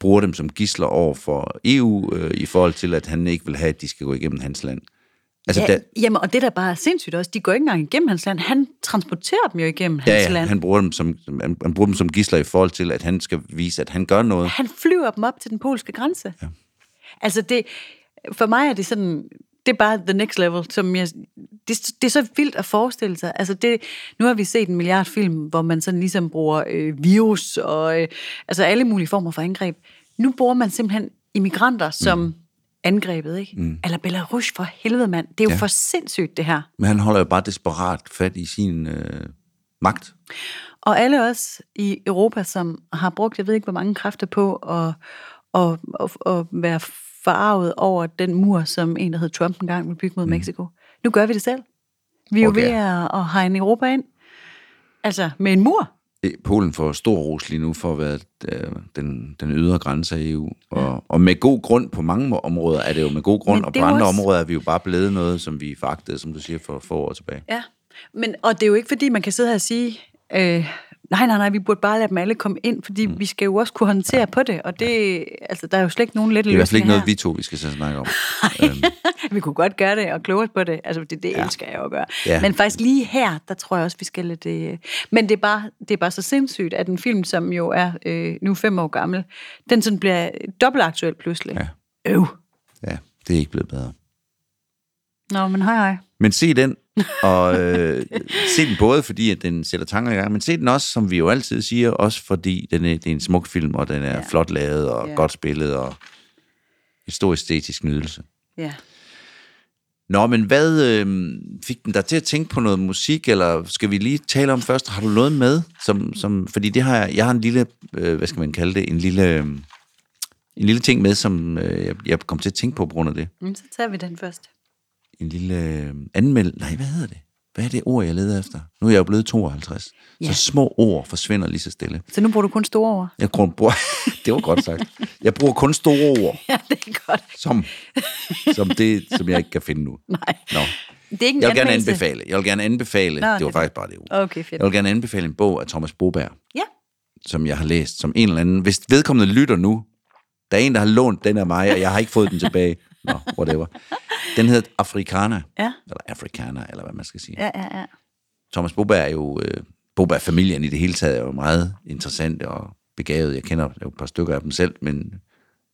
bruger dem som gisler over for EU øh, i forhold til, at han ikke vil have, at de skal gå igennem hans land. Altså, ja, der, jamen, og det der bare er sindssygt også, de går ikke engang igennem hans land, han transporterer dem jo igennem hans ja, ja, land. han bruger, dem som, han, han bruger dem som gisler i forhold til, at han skal vise, at han gør noget. Han flyver dem op til den polske grænse. Ja. Altså det, for mig er det sådan, det er bare the next level, som jeg, det, det er så vildt at forestille sig. Altså det, nu har vi set en milliard film, hvor man sådan ligesom bruger øh, virus og øh, altså alle mulige former for angreb. Nu bruger man simpelthen immigranter som mm. Angrebet, ikke? Mm. Eller Belarus for helvede, mand. Det er jo ja. for sindssygt, det her. Men han holder jo bare desperat fat i sin øh, magt. Og alle os i Europa, som har brugt, jeg ved ikke, hvor mange kræfter på at, at, at, at være forarvet over den mur, som en, der hed Trump engang ville bygge mod mm. Mexico. Nu gør vi det selv. Vi er okay. jo ved at, at hegne Europa ind. Altså, med en mur. Polen får stor ros lige nu for at være øh, den, den ydre grænse af EU. Og, ja. og med god grund på mange områder er det jo med god grund, og på andre også... områder er vi jo bare blevet noget, som vi fagtede, som du siger, for få år tilbage. Ja, men, og det er jo ikke fordi, man kan sidde her og sige, øh, nej, nej, nej, vi burde bare lade dem alle komme ind, fordi mm. vi skal jo også kunne håndtere ja. på det, og det, altså, der er jo slet ikke nogen løsninger Det er i hvert fald ikke noget, vi to, vi skal snakke om. øhm. vi kunne godt gøre det og kloge på det, altså det, det ja. elsker jeg jo at gøre. Ja. Men faktisk lige her, der tror jeg også, vi skal lidt... Øh, men det er, bare, det er bare så sindssygt, at en film, som jo er øh, nu fem år gammel, den sådan bliver dobbelt aktuel pludselig. Ja. Øv. Ja, det er ikke blevet bedre. Nå, men hej hej. Men se den, og øh, se den både fordi, at den sætter tanker i gang, men se den også, som vi jo altid siger, også fordi den er, det er en smuk film, og den er ja. flot lavet, og ja. godt spillet, og en stor æstetisk nydelse. Ja. Nå, men hvad øh, fik den dig til at tænke på noget musik, eller skal vi lige tale om først? Har du noget med? Som, som, fordi det har jeg, jeg har en lille, øh, hvad skal man kalde det, en lille, øh, en lille ting med, som øh, jeg, jeg kom til at tænke på på grund af det. Men så tager vi den først en lille øh, anmeld... Nej, hvad hedder det? Hvad er det ord, jeg leder efter? Nu er jeg jo blevet 52. Ja. Så små ord forsvinder lige så stille. Så nu bruger du kun store ord? Jeg bruger, det var godt sagt. Jeg bruger kun store ord. Ja, det er godt. Som, som det, som jeg ikke kan finde nu. Nej. Nå. Det er ikke jeg vil gerne anbefale, jeg vil gerne anbefale, Nå, det var det faktisk bare det ord. Okay, fedt. Jeg vil gerne anbefale en bog af Thomas Boberg. Ja. Som jeg har læst, som en eller anden, hvis vedkommende lytter nu, der er en, der har lånt den af mig, og jeg har ikke fået den tilbage. Nå, whatever. Den hedder Afrikaner. Ja. Eller Afrikaner, eller hvad man skal sige. Ja, ja, ja. Thomas Boberg er jo... Øh, Boberg-familien i det hele taget er jo meget interessant og begavet. Jeg kender jo et par stykker af dem selv, men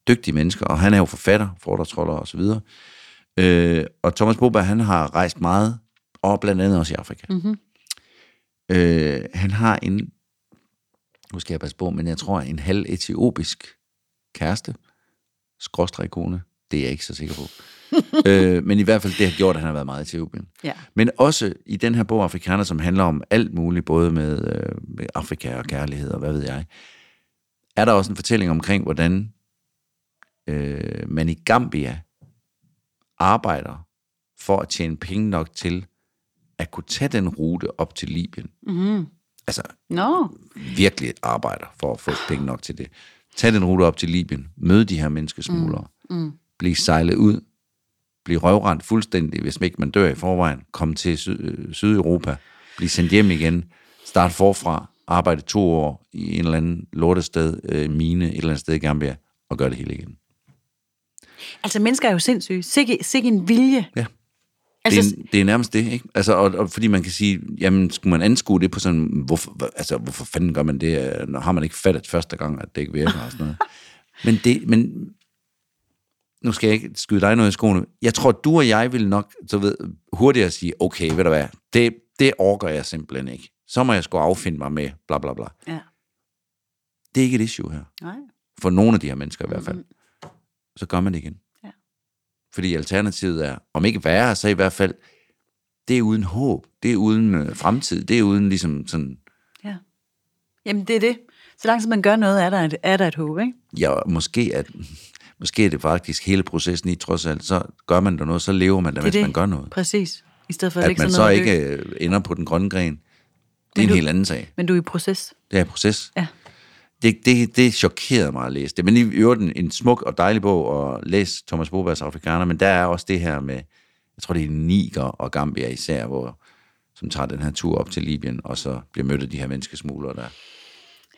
dygtige mennesker. Og han er jo forfatter, foredragsholder og så videre. Øh, og Thomas Boberg, han har rejst meget, og blandt andet også i Afrika. Mm-hmm. Øh, han har en, nu skal jeg passe på, men jeg tror en halv etiopisk kæreste, skråstrej kone, det er jeg ikke så sikker på. øh, men i hvert fald, det har gjort, at han har været meget i Etiopien. Ja. Men også i den her bog, Afrikaner, som handler om alt muligt, både med, øh, med Afrika og kærlighed og hvad ved jeg, er der også en fortælling omkring, hvordan øh, man i Gambia arbejder for at tjene penge nok til at kunne tage den rute op til Libyen. Mm-hmm. Altså, no. virkelig arbejder for at få penge nok til det. Tag den rute op til Libyen, møde de her menneskesmuglere, mm. Mm. blive sejlet ud, blive røvrendt fuldstændig, hvis ikke man dør i forvejen, komme til Syd- Sydeuropa, blive sendt hjem igen, starte forfra, arbejde to år i en eller anden lortested, øh, mine, et eller andet sted i Gambia, og gøre det hele igen. Altså, mennesker er jo sindssyge. Sikke, sikke en vilje. Ja. Altså, det, er, det er nærmest det, ikke? Altså, og, og fordi man kan sige, jamen, skulle man anskue det på sådan, hvorfor, altså, hvorfor fanden gør man det? øh, Når har man ikke fattet første gang, at det ikke virker og sådan noget. Men det, men nu skal jeg ikke skyde dig noget i skoene. Jeg tror, du og jeg vil nok, så ved, hurtigere sige, okay, ved du hvad, det, det orker jeg simpelthen ikke. Så må jeg sgu affinde mig med bla bla bla. ja. Det er ikke et issue her. Nej. For nogle af de her mennesker i hvert fald. Så gør man det igen. Ja. Fordi alternativet er, om ikke værre, så i hvert fald, det er uden håb. Det er uden øh, fremtid. Det er uden ligesom sådan, Ja. Jamen, det er det. Så langt som man gør noget, er der et, er der et håb, ikke? ja, måske, at, måske er det faktisk hele processen i, trods alt, så gør man der noget, så lever man der, mens det. man gør noget. Præcis. I stedet for at, At man så og ikke øh, ender på den grønne gren, det er en du- helt anden sag. Men du er i proces. Det er en proces. Ja. Det, det, det chokerede mig at læse det. Men i øvrigt en, en smuk og dejlig bog at læse Thomas Bobergs Afrikaner, men der er også det her med, jeg tror det er Niger og Gambia især, hvor, som tager den her tur op til Libyen, og så bliver mødt af de her menneskesmuglere, der,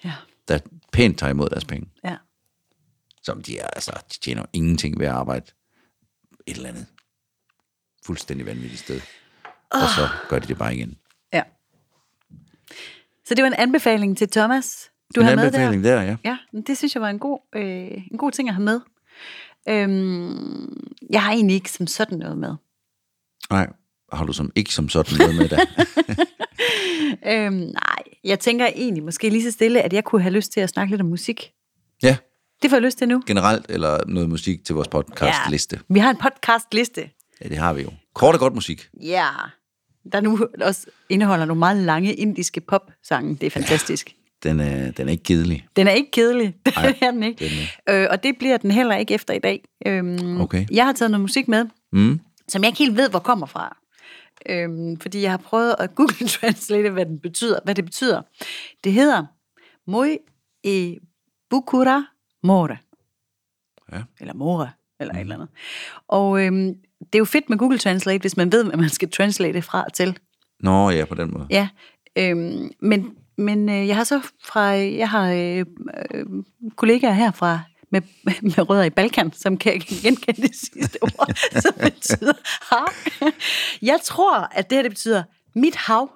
Ja. der pænt tager imod deres penge. Ja. Som de er, altså, de tjener ingenting ved at arbejde et eller andet fuldstændig vanvittigt sted. Og så gør de det bare igen. Ja. Så det var en anbefaling til Thomas, du en har med der. der, ja. Ja, det synes jeg var en god, øh, en god ting at have med. Øhm, jeg har egentlig ikke som sådan noget med. Nej, har du som ikke som sådan noget med der? Øhm, nej, jeg tænker egentlig måske lige så stille, at jeg kunne have lyst til at snakke lidt om musik. ja, Det får jeg lyst til nu. generelt, eller noget musik til vores podcastliste. Vi har en podcastliste. Ja, det har vi jo. Kort og godt musik. Ja. Der nu også indeholder nogle meget lange indiske popsange. Det er fantastisk. Den er, den er ikke kedelig. Den er ikke kedelig. Det Nej, er den ikke. den Øh, og det bliver den heller ikke efter i dag. Øhm, Okay. Jeg har taget noget musik med, Mm. som jeg ikke helt ved, hvor kommer fra. Øhm, fordi jeg har prøvet at Google Translate, hvad, den betyder, hvad det betyder. Det hedder Moi e Bukura More. Ja. Eller More, eller et eller andet. Og øhm, det er jo fedt med Google Translate, hvis man ved, hvad man skal translate det fra til. Nå ja, på den måde. Ja, øhm, men, men øh, jeg har så fra, jeg har øh, øh, kollegaer her fra, med, med rødder i Balkan, som kan genkende det sidste ord, som betyder hav. Jeg tror, at det her det betyder mit hav,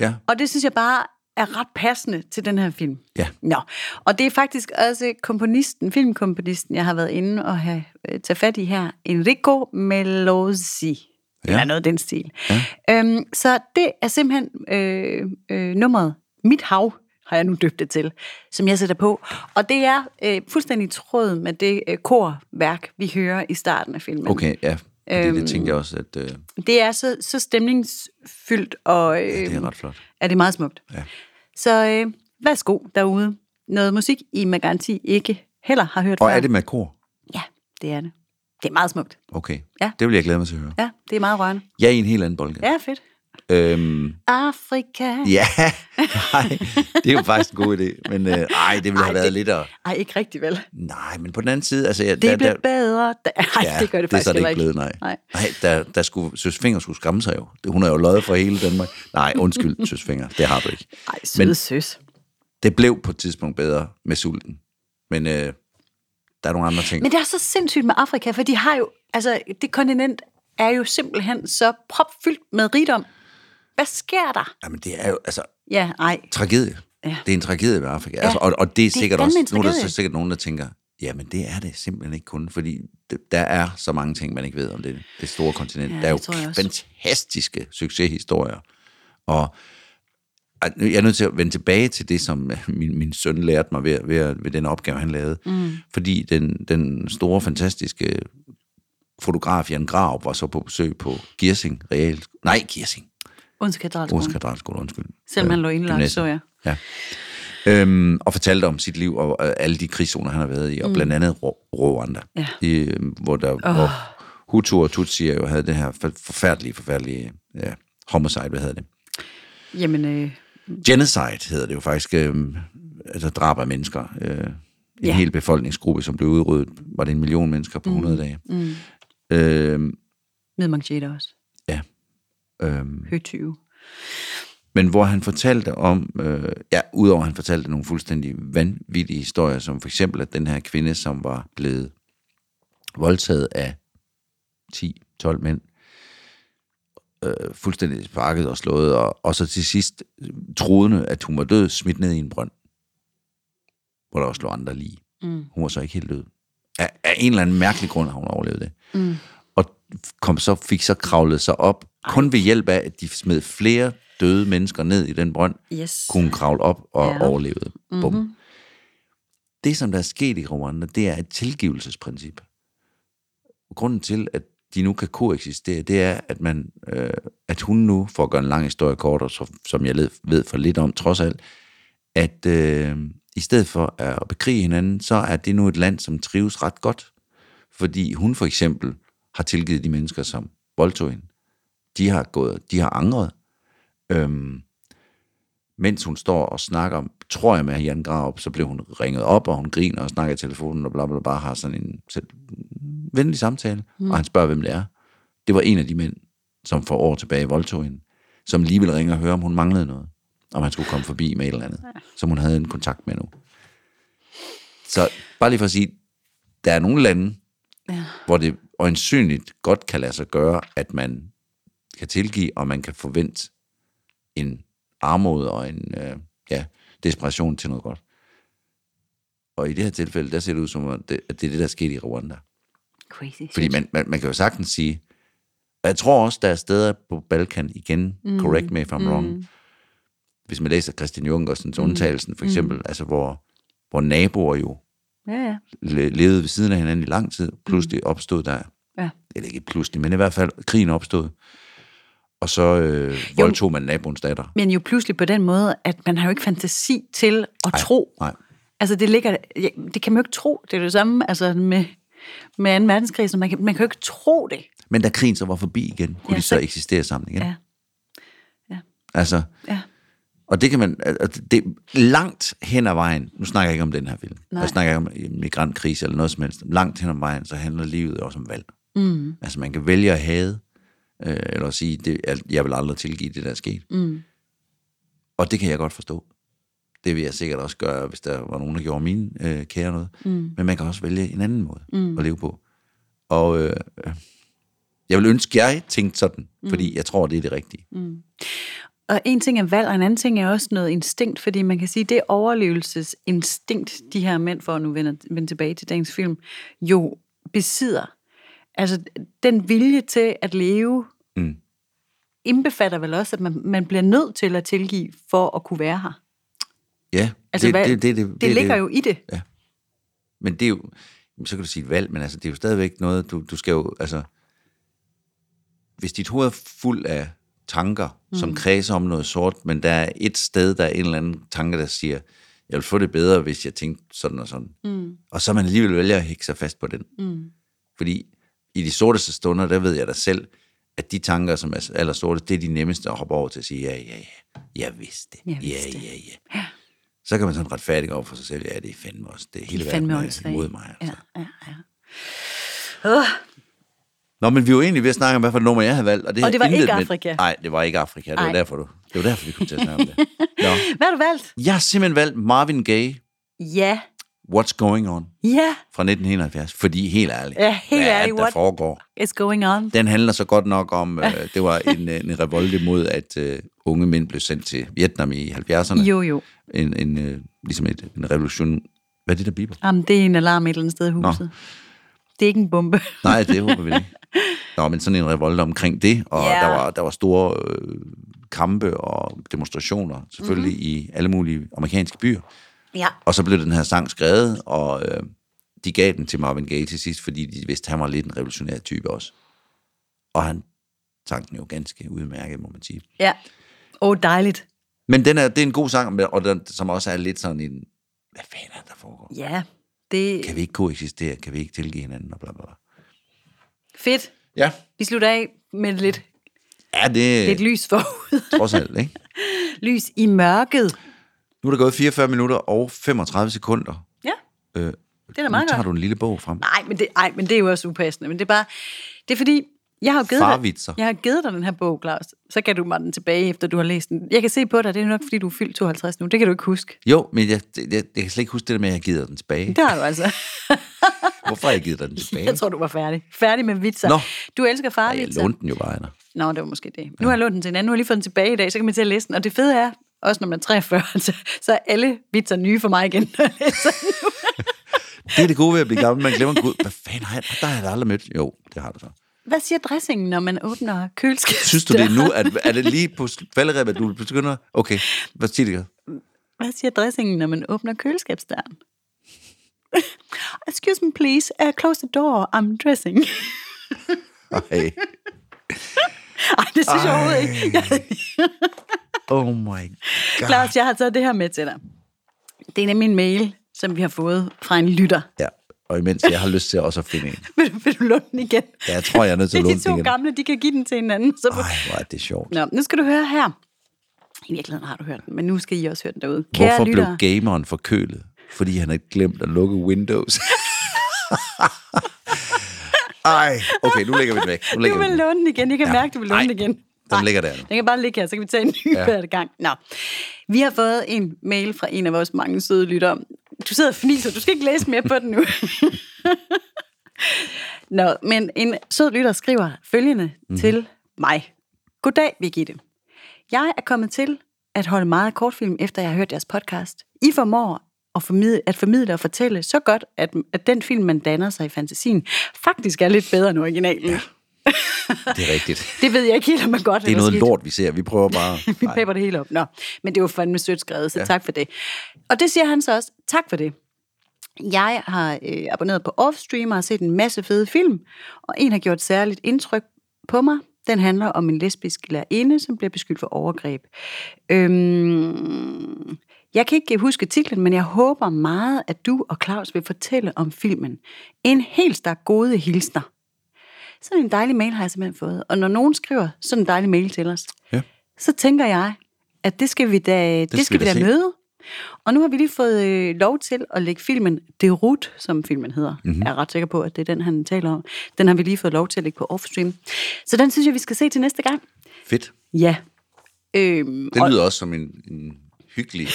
Ja. og det synes jeg bare er ret passende til den her film. Ja. Nå, og det er faktisk også komponisten, filmkomponisten, jeg har været inde og have øh, taget fat i her, Enrico Melosi. Ja. Eller noget af den stil. Ja. Øhm, så det er simpelthen øh, øh, nummeret Mit Hav, har jeg nu døbt det til, som jeg sætter på. Og det er øh, fuldstændig tråd med det øh, korværk, vi hører i starten af filmen. Okay, ja. Fordi øhm, det tænkte jeg også, at øh, Det er så, så stemningsfyldt, og øh, det er ret flot. er det meget smukt. Ja. Så øh, værsgo derude. Noget musik, I med garanti ikke heller har hørt Og før. er det med kor? Ja, det er det. Det er meget smukt. Okay. Ja. Det vil jeg glæde mig til at høre. Ja, det er meget rørende. Jeg er i en helt anden boldgade. Ja, fedt. Øhm, Afrika. ja, nej, det er jo faktisk en god idé. Men øh, ej, det ville have været det- lidt at... Ej, ikke rigtigt vel. Nej, men på den anden side, altså... Jeg, Det der, blev der, bedre. Da... Ej, ja, det gør det det faktisk det heller ikke blevet, nej. Nej. Nej, der, der skulle, Søs Finger skulle skamme sig jo. Hun er jo løjet for hele Danmark. Nej, undskyld, Søs Finger, det har du ikke. Ej, søde Men- søs. Det blev på et tidspunkt bedre med sulten. Men øh, der er nogle andre ting. Men det er så sindssygt med Afrika, for de har jo, altså det kontinent er jo simpelthen så propfyldt med rigdom. Hvad sker der? Jamen, det er jo, altså, Ja, ej. tragedie. Ja. Det er en tragedie ved Afrika. Altså, og, og det er det er sikkert fandme også, nu er der så sikkert nogen, der tænker, jamen det er det simpelthen ikke kun, fordi det, der er så mange ting, man ikke ved om det, det store kontinent. Ja, der er jo fantastiske succeshistorier. Og jeg er nødt til at vende tilbage til det, som min, min søn lærte mig ved, ved, ved den opgave, han lavede. Mm. Fordi den, den store, fantastiske fotograf Jan Graup var så på besøg på Giersing Real... Nej, Giersing. Odense Katedralskole. Odense Katedralskole, undskyld. Selvom han lå indlagt, så jeg. Ja. Øhm, og fortalte om sit liv og alle de krigszoner, han har været i, og blandt andet Rwanda, Ja. i, øh, hvor, der, oh. hvor Hutu og Tutsi jo havde det her for- forfærdelige, forfærdelige ja, homicide, hvad hedder det? Jamen, øh, Genocide hedder det jo faktisk, øh, altså drab af mennesker. Øh, en Ja. ja. hel befolkningsgruppe, som blev udryddet, var det en million mennesker på 100 dage. Mm. Øh, med Manchete også. Ja. Øh, Høtyve. men hvor han fortalte om, øh, ja, udover at han fortalte nogle fuldstændig vanvittige historier, som for eksempel, at den her kvinde, som var blevet voldtaget af 10-12 mænd, øh, fuldstændig sparket og slået, og, og så til sidst troede, at hun var død, smidt ned i en brønd, hvor der også lå andre lige. Mm. Hun var så ikke helt død. Af, af en eller anden mærkelig grund har hun overlevet det. Mm. Og kom så, fik så kravlet sig op. kun ved hjælp af, at de smed flere døde mennesker ned i den brønd, Yes. kunne kravle op og Ja. overlevede. Bum. Mm-hmm. Det, som der er sket i Rwanda, det er et tilgivelsesprincip. Grunden til, at de nu kan koexistere, det er, at, man, øh, at hun nu, for at gøre en lang historie kort, og så, som jeg ved for lidt om trods alt, at øh, i stedet for at bekrige hinanden, så er det nu et land, som trives ret godt. Fordi hun for eksempel har tilgivet de mennesker, som voldtog hende. De har, gået, de har angret. Øhm, mens hun står og snakker, tror jeg med Jan Graup, så blev hun ringet op, og hun griner og snakker i telefonen, og bla bla bla, har sådan en selv, venlig samtale, mm. og han spørger, hvem det er. Det var en af de mænd, som for år tilbage voldtog hende, som lige ville ringe og høre, om hun manglede noget, om han skulle komme forbi med et eller andet, som hun havde en kontakt med nu. Så bare lige for at sige, der er nogle lande, Ja. hvor det øjensynligt godt kan lade sig gøre, at man kan tilgive, og man kan forvente en armod og en øh, ja, desperation til noget godt. Og i det her tilfælde, der ser det ud som, at det, at det er det, der skete i Rwanda. Crazy. Fordi man, man, man kan jo sagtens sige, og jeg tror også, der er steder på Balkan, igen, mm. correct me if I'm wrong, hvis man læser Christian Junkersens mm. undtagelsen, for eksempel, mm. altså hvor, hvor naboer jo Ja, ja. le- levede ved siden af hinanden i lang tid, pludselig opstod der, ja. eller ikke pludselig, men i hvert fald krigen opstod, og så øh, voldtog man naboens datter. Men jo pludselig på den måde, at man har jo ikke fantasi til at Ej, tro. Nej, Altså det ligger, det kan man jo ikke tro. Det er det samme altså med, med 2. verdenskrig, så man kan, man kan jo ikke tro det. men da krigen så var forbi igen, kunne Ja, de så så- eksistere sammen igen. Ja. Ja. Altså, Ja. og det kan man, altså, det er langt hen ad vejen, nu snakker jeg ikke om den her film, Nej. jeg snakker ikke om migrantkrise eller noget som helst, langt hen ad vejen, så handler livet også om valg. Mm. Altså man kan vælge at hade, øh, eller at sige, det, jeg vil aldrig tilgive det, der er sket. Mm. Og det kan jeg godt forstå. Det vil jeg sikkert også gøre, hvis der var nogen, der gjorde mine øh, kære noget. Mm. Men man kan også vælge en anden måde mm. at leve på. Og øh, jeg vil ønske, jeg tænkte sådan, fordi jeg tror, det er det rigtige. Mm. Og en ting er valg, og en anden ting er også noget instinkt, fordi man kan sige, det overlevelsesinstinkt, de her mænd, for at nu vende, vende tilbage til dagens film, jo besidder. Altså, den vilje til at leve, Mm. indbefatter vel også, at man, man bliver nødt til at tilgive for at kunne være her. Ja, Altså, det, hvad, det, det, det, det ligger det. jo i det. Men det er jo, så kan du sige et valg, men altså, det er jo stadigvæk noget, du, du skal jo, altså, hvis dit hoved er fuld af tanker, mm. som kredser om noget sort, men der er et sted, der er en eller anden tanke, der siger, jeg vil få det bedre, hvis jeg tænkte sådan og sådan. Mm. Og så man alligevel vælger at hække sig fast på den. Mm. Fordi i de sorteste stunder, der ved jeg da selv, at de tanker, som er aller sorte, det er de nemmeste at hoppe over til at sige, ja, ja, ja, jeg vidste det. Ja, vidste ja, ja. Så kan man sådan retfærdigt over for sig selv, ja, det er fandme også, det er hele Det er verden er imod mig. Altså. Ja, ja, ja. Uh, Nå, men vi var egentlig ved at snakke om, hvad for nummer jeg havde valgt. Og det, Og det var ikke med- Afrika. Nej, det var ikke Afrika. Det var, Ej. derfor, du, det var derfor, vi kom til at snakke om det. Nå. hvad har du valgt? Jeg har simpelthen valgt Marvin Gaye, Ja, What's Going On, ja, fra 1971. Fordi helt ærligt, Ja, helt hvad er ærligt, det, der foregår? it's going on. Den handler så godt nok om, øh, det var en, øh, en revolte mod, at øh, unge mænd blev sendt til Vietnam i 70'erne. Jo, jo. En, en, øh, ligesom et, en revolution. Hvad er det, der biber? Jamen, det er en alarm et eller andet sted i huset. Det er ikke en bombe. Nej, det håber vi ikke. Nå, men sådan en revolte omkring det, og Ja. der, var, der var store øh, kampe og demonstrationer, selvfølgelig Mhm. mm-hmm. i alle mulige amerikanske byer. Ja. Og så blev den her sang skrevet, og øh, de gav den til Marvin Gaye til sidst, fordi de vidste, at han var lidt en revolutionær type også. Og han sang den jo ganske udmærket, må man sige. Ja. Åh, oh, dejligt. Men den er, det er en god sang, og den, som også er lidt sådan en, hvad fanden er det, der foregår? Ja, det Kan vi ikke koexistere? Kan vi ikke tilgive hinanden? Og bla, bla, bla. fedt. Ja. Vi slutter af med lidt, Ja, det lidt lys forud. trods alt, ikke? lys i mørket. Nu er der gået 44 minutter og 35 sekunder. Ja, Øh, det er da meget nu tager godt. du en lille bog frem. Nej, men det, ej, men det er jo også upassende. Men det er bare, det er fordi, Jeg har jo givet dig, Farvitser. jeg har givet dig den her bog, Claus. Så kan du mig den tilbage, efter du har læst den. Jeg kan se på dig, det er nok, fordi du er fyldt 52 nu. Det kan du ikke huske. Jo, men jeg, jeg, jeg, jeg kan slet ikke huske det der med, at jeg giver den tilbage. Det har du altså. Hvorfor har jeg givet dig den tilbage? Jeg tror, du var færdig. Færdig med vitser. Nå. Du elsker Ej, jeg farvitser. lånte den jo bare, Anna. Nå, det var måske det. Nu har jeg lånt den til en anden. Nu har jeg lige fået den tilbage i dag, så kan man til at læse den. Og det fede er, også når man er 43, så, så er alle vitser nye for mig igen, når jeg læser den nu. Det er det gode ved at blive gammel. Man glemmer, gud, hvad fanden har jeg, der har jeg aldrig mødt. Jo, det har du så. Hvad siger dressingen, når man åbner køleskabet? Synes du det er nu? Er, er det lige på falderæb, at du begynder? Okay, hvad siger det? Hvad siger dressingen, når man åbner køleskabsdøren? Excuse me, please. Uh, close the door. I'm dressing. Ej, Ej, det synes jeg overhovedet ikke. Jeg, oh my god. Claus, jeg har taget det her med til dig. Det er nemlig en mail, som vi har fået fra en lytter. Ja, og imens jeg har lyst til også at finde en. Vil du, vil du låne den igen? Ja, jeg tror, jeg er nødt til Det at er låne de den to igen. gamle, de kan give den til hinanden. Så Ej, hvor er det sjovt. Nå, nu skal du høre her. I virkeligheden har du hørt den, men nu skal I også høre den derude. Hvorfor lyttere, blev gameren forkølet? Fordi han havde glemt at lukke Windows. Ej, okay, nu lægger vi den væk. Nu du vi vil låne den igen. Jeg kan Ja. mærke, du vil låne den igen. Den ligger der nu. Den kan bare ligge her, så kan vi tage en ny Ja. ja. gang. Nå. Vi har fået en mail fra en af vores mange søde lyttere. Du sidder og fniser, du skal ikke læse mere på den nu. Nå, men en sød lytter skriver følgende mm-hmm. til mig. Goddag, Birgitte. Jeg er kommet til at holde meget kortfilm, efter jeg har hørt jeres podcast. I formår at formidle, at formidle og fortælle så godt, at, at den film, man danner sig i fantasien, faktisk er lidt bedre end originalen. Ja. Det er rigtigt. Det ved jeg ikke helt, om man godt Det er noget lort, vi ser. Vi prøver bare... Vi pæber det hele op. Nå, men det var fandme sødt skrevet, så ja. tak for det. Og det siger han så også. Tak for det. Jeg har øh, abonneret på Offstream og har set en masse fede film, og en har gjort særligt indtryk på mig. Den handler om en lesbisk lærerinde, som bliver beskyldt for overgreb. Øhm, jeg kan ikke huske titlen, men jeg håber meget, at du og Claus vil fortælle om filmen. En helt stak gode hilsner. Sådan en dejlig mail har jeg simpelthen fået. Og når nogen skriver sådan en dejlig mail til os, Ja. så tænker jeg, at det skal vi da, det, det skal vi da, se. møde. Og nu har vi lige fået øh, lov til at lægge filmen Derut, som filmen hedder. Mhm. Mm-hmm. Jeg er ret sikker på, at det er den, han taler om. Den har vi lige fået lov til at lægge på Offstream. Så den synes jeg, vi skal se til næste gang. Fedt. Ja. Øhm, Det lyder også som en, en hyggelig...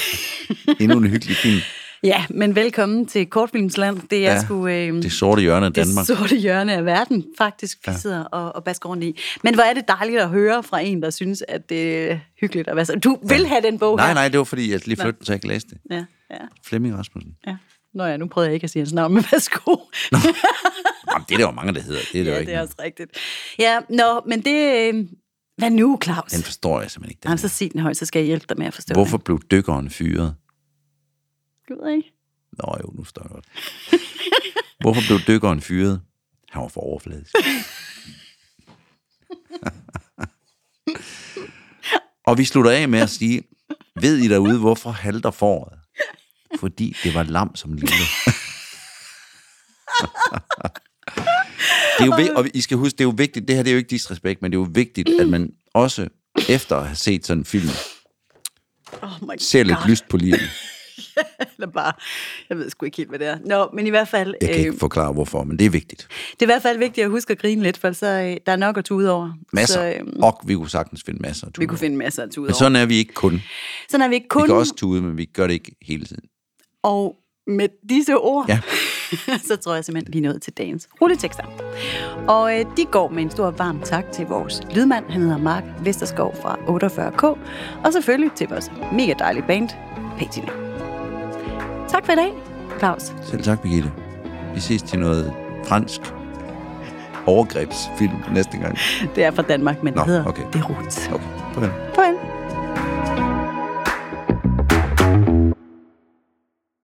endnu en hyggelig film. ja, men velkommen til Kortfilmsland. Det er Ja, sgu... Øh, Det sorte hjørne af Danmark. Det sorte hjørne af verden, faktisk, vi ja. sidder og, og basker rundt i. Men hvor er det dejligt at høre fra en, der synes, at det er hyggeligt at være så. Du vil have den bog Nej, her? nej, det var fordi, jeg lige flyttede, så jeg ikke læste det. Ja, ja, Flemming Rasmussen. ja. Nå ja, nu prøvede jeg ikke at sige hans navn, men værsgo. Jamen, det er der jo mange, der hedder. Det er der jo ja, ikke. det er også rigtigt. Ja, nå, men det... øh, Hvad nu, Claus? Den forstår jeg simpelthen ikke. Den Jamen, så sig den højt, så skal jeg hjælpe dig med at forstå Hvorfor det. blev dykkeren fyret? Jeg ved ikke. Nå jo, nu står jeg godt. Hvorfor blev dykkeren fyret? Han var for overfladisk. Og vi slutter af med at sige, ved I derude, hvorfor halter foråret? Fordi det var lam som lille. det er jo vigtigt, og I skal huske, det er jo vigtigt, det her det er jo ikke disrespekt, men det er jo vigtigt, at man også efter at have set sådan en film, Oh my ser lidt lyst på livet. Eller bare, jeg ved sgu ikke helt, hvad det er. Nå, men i hvert fald, Jeg kan øh, ikke forklare, hvorfor, men det er vigtigt. det er i hvert fald vigtigt at huske at grine lidt, for så øh, der er nok at tude over. Masser. Så, øh, og vi kunne sagtens finde masser af vi tuder. kunne finde masser at tude Men over. sådan er vi ikke kun. Sådan er vi ikke Vi kun, kan også tude, men vi gør det ikke hele tiden. og med disse ord, Ja. så tror jeg simpelthen, vi er nået til dagens rulletekster. Og øh, de går med en stor varm tak til vores lydmand, han hedder Mark Vesterskov fra 48K, og selvfølgelig til vores mega dejlige band, Patina. Tak for i dag, Claus. Selv tak, Birgitte. Vi ses til noget fransk overgrebsfilm næste gang. Det er fra Danmark, men Nå, det hedder okay. Derut. Okay, farvel. Farvel.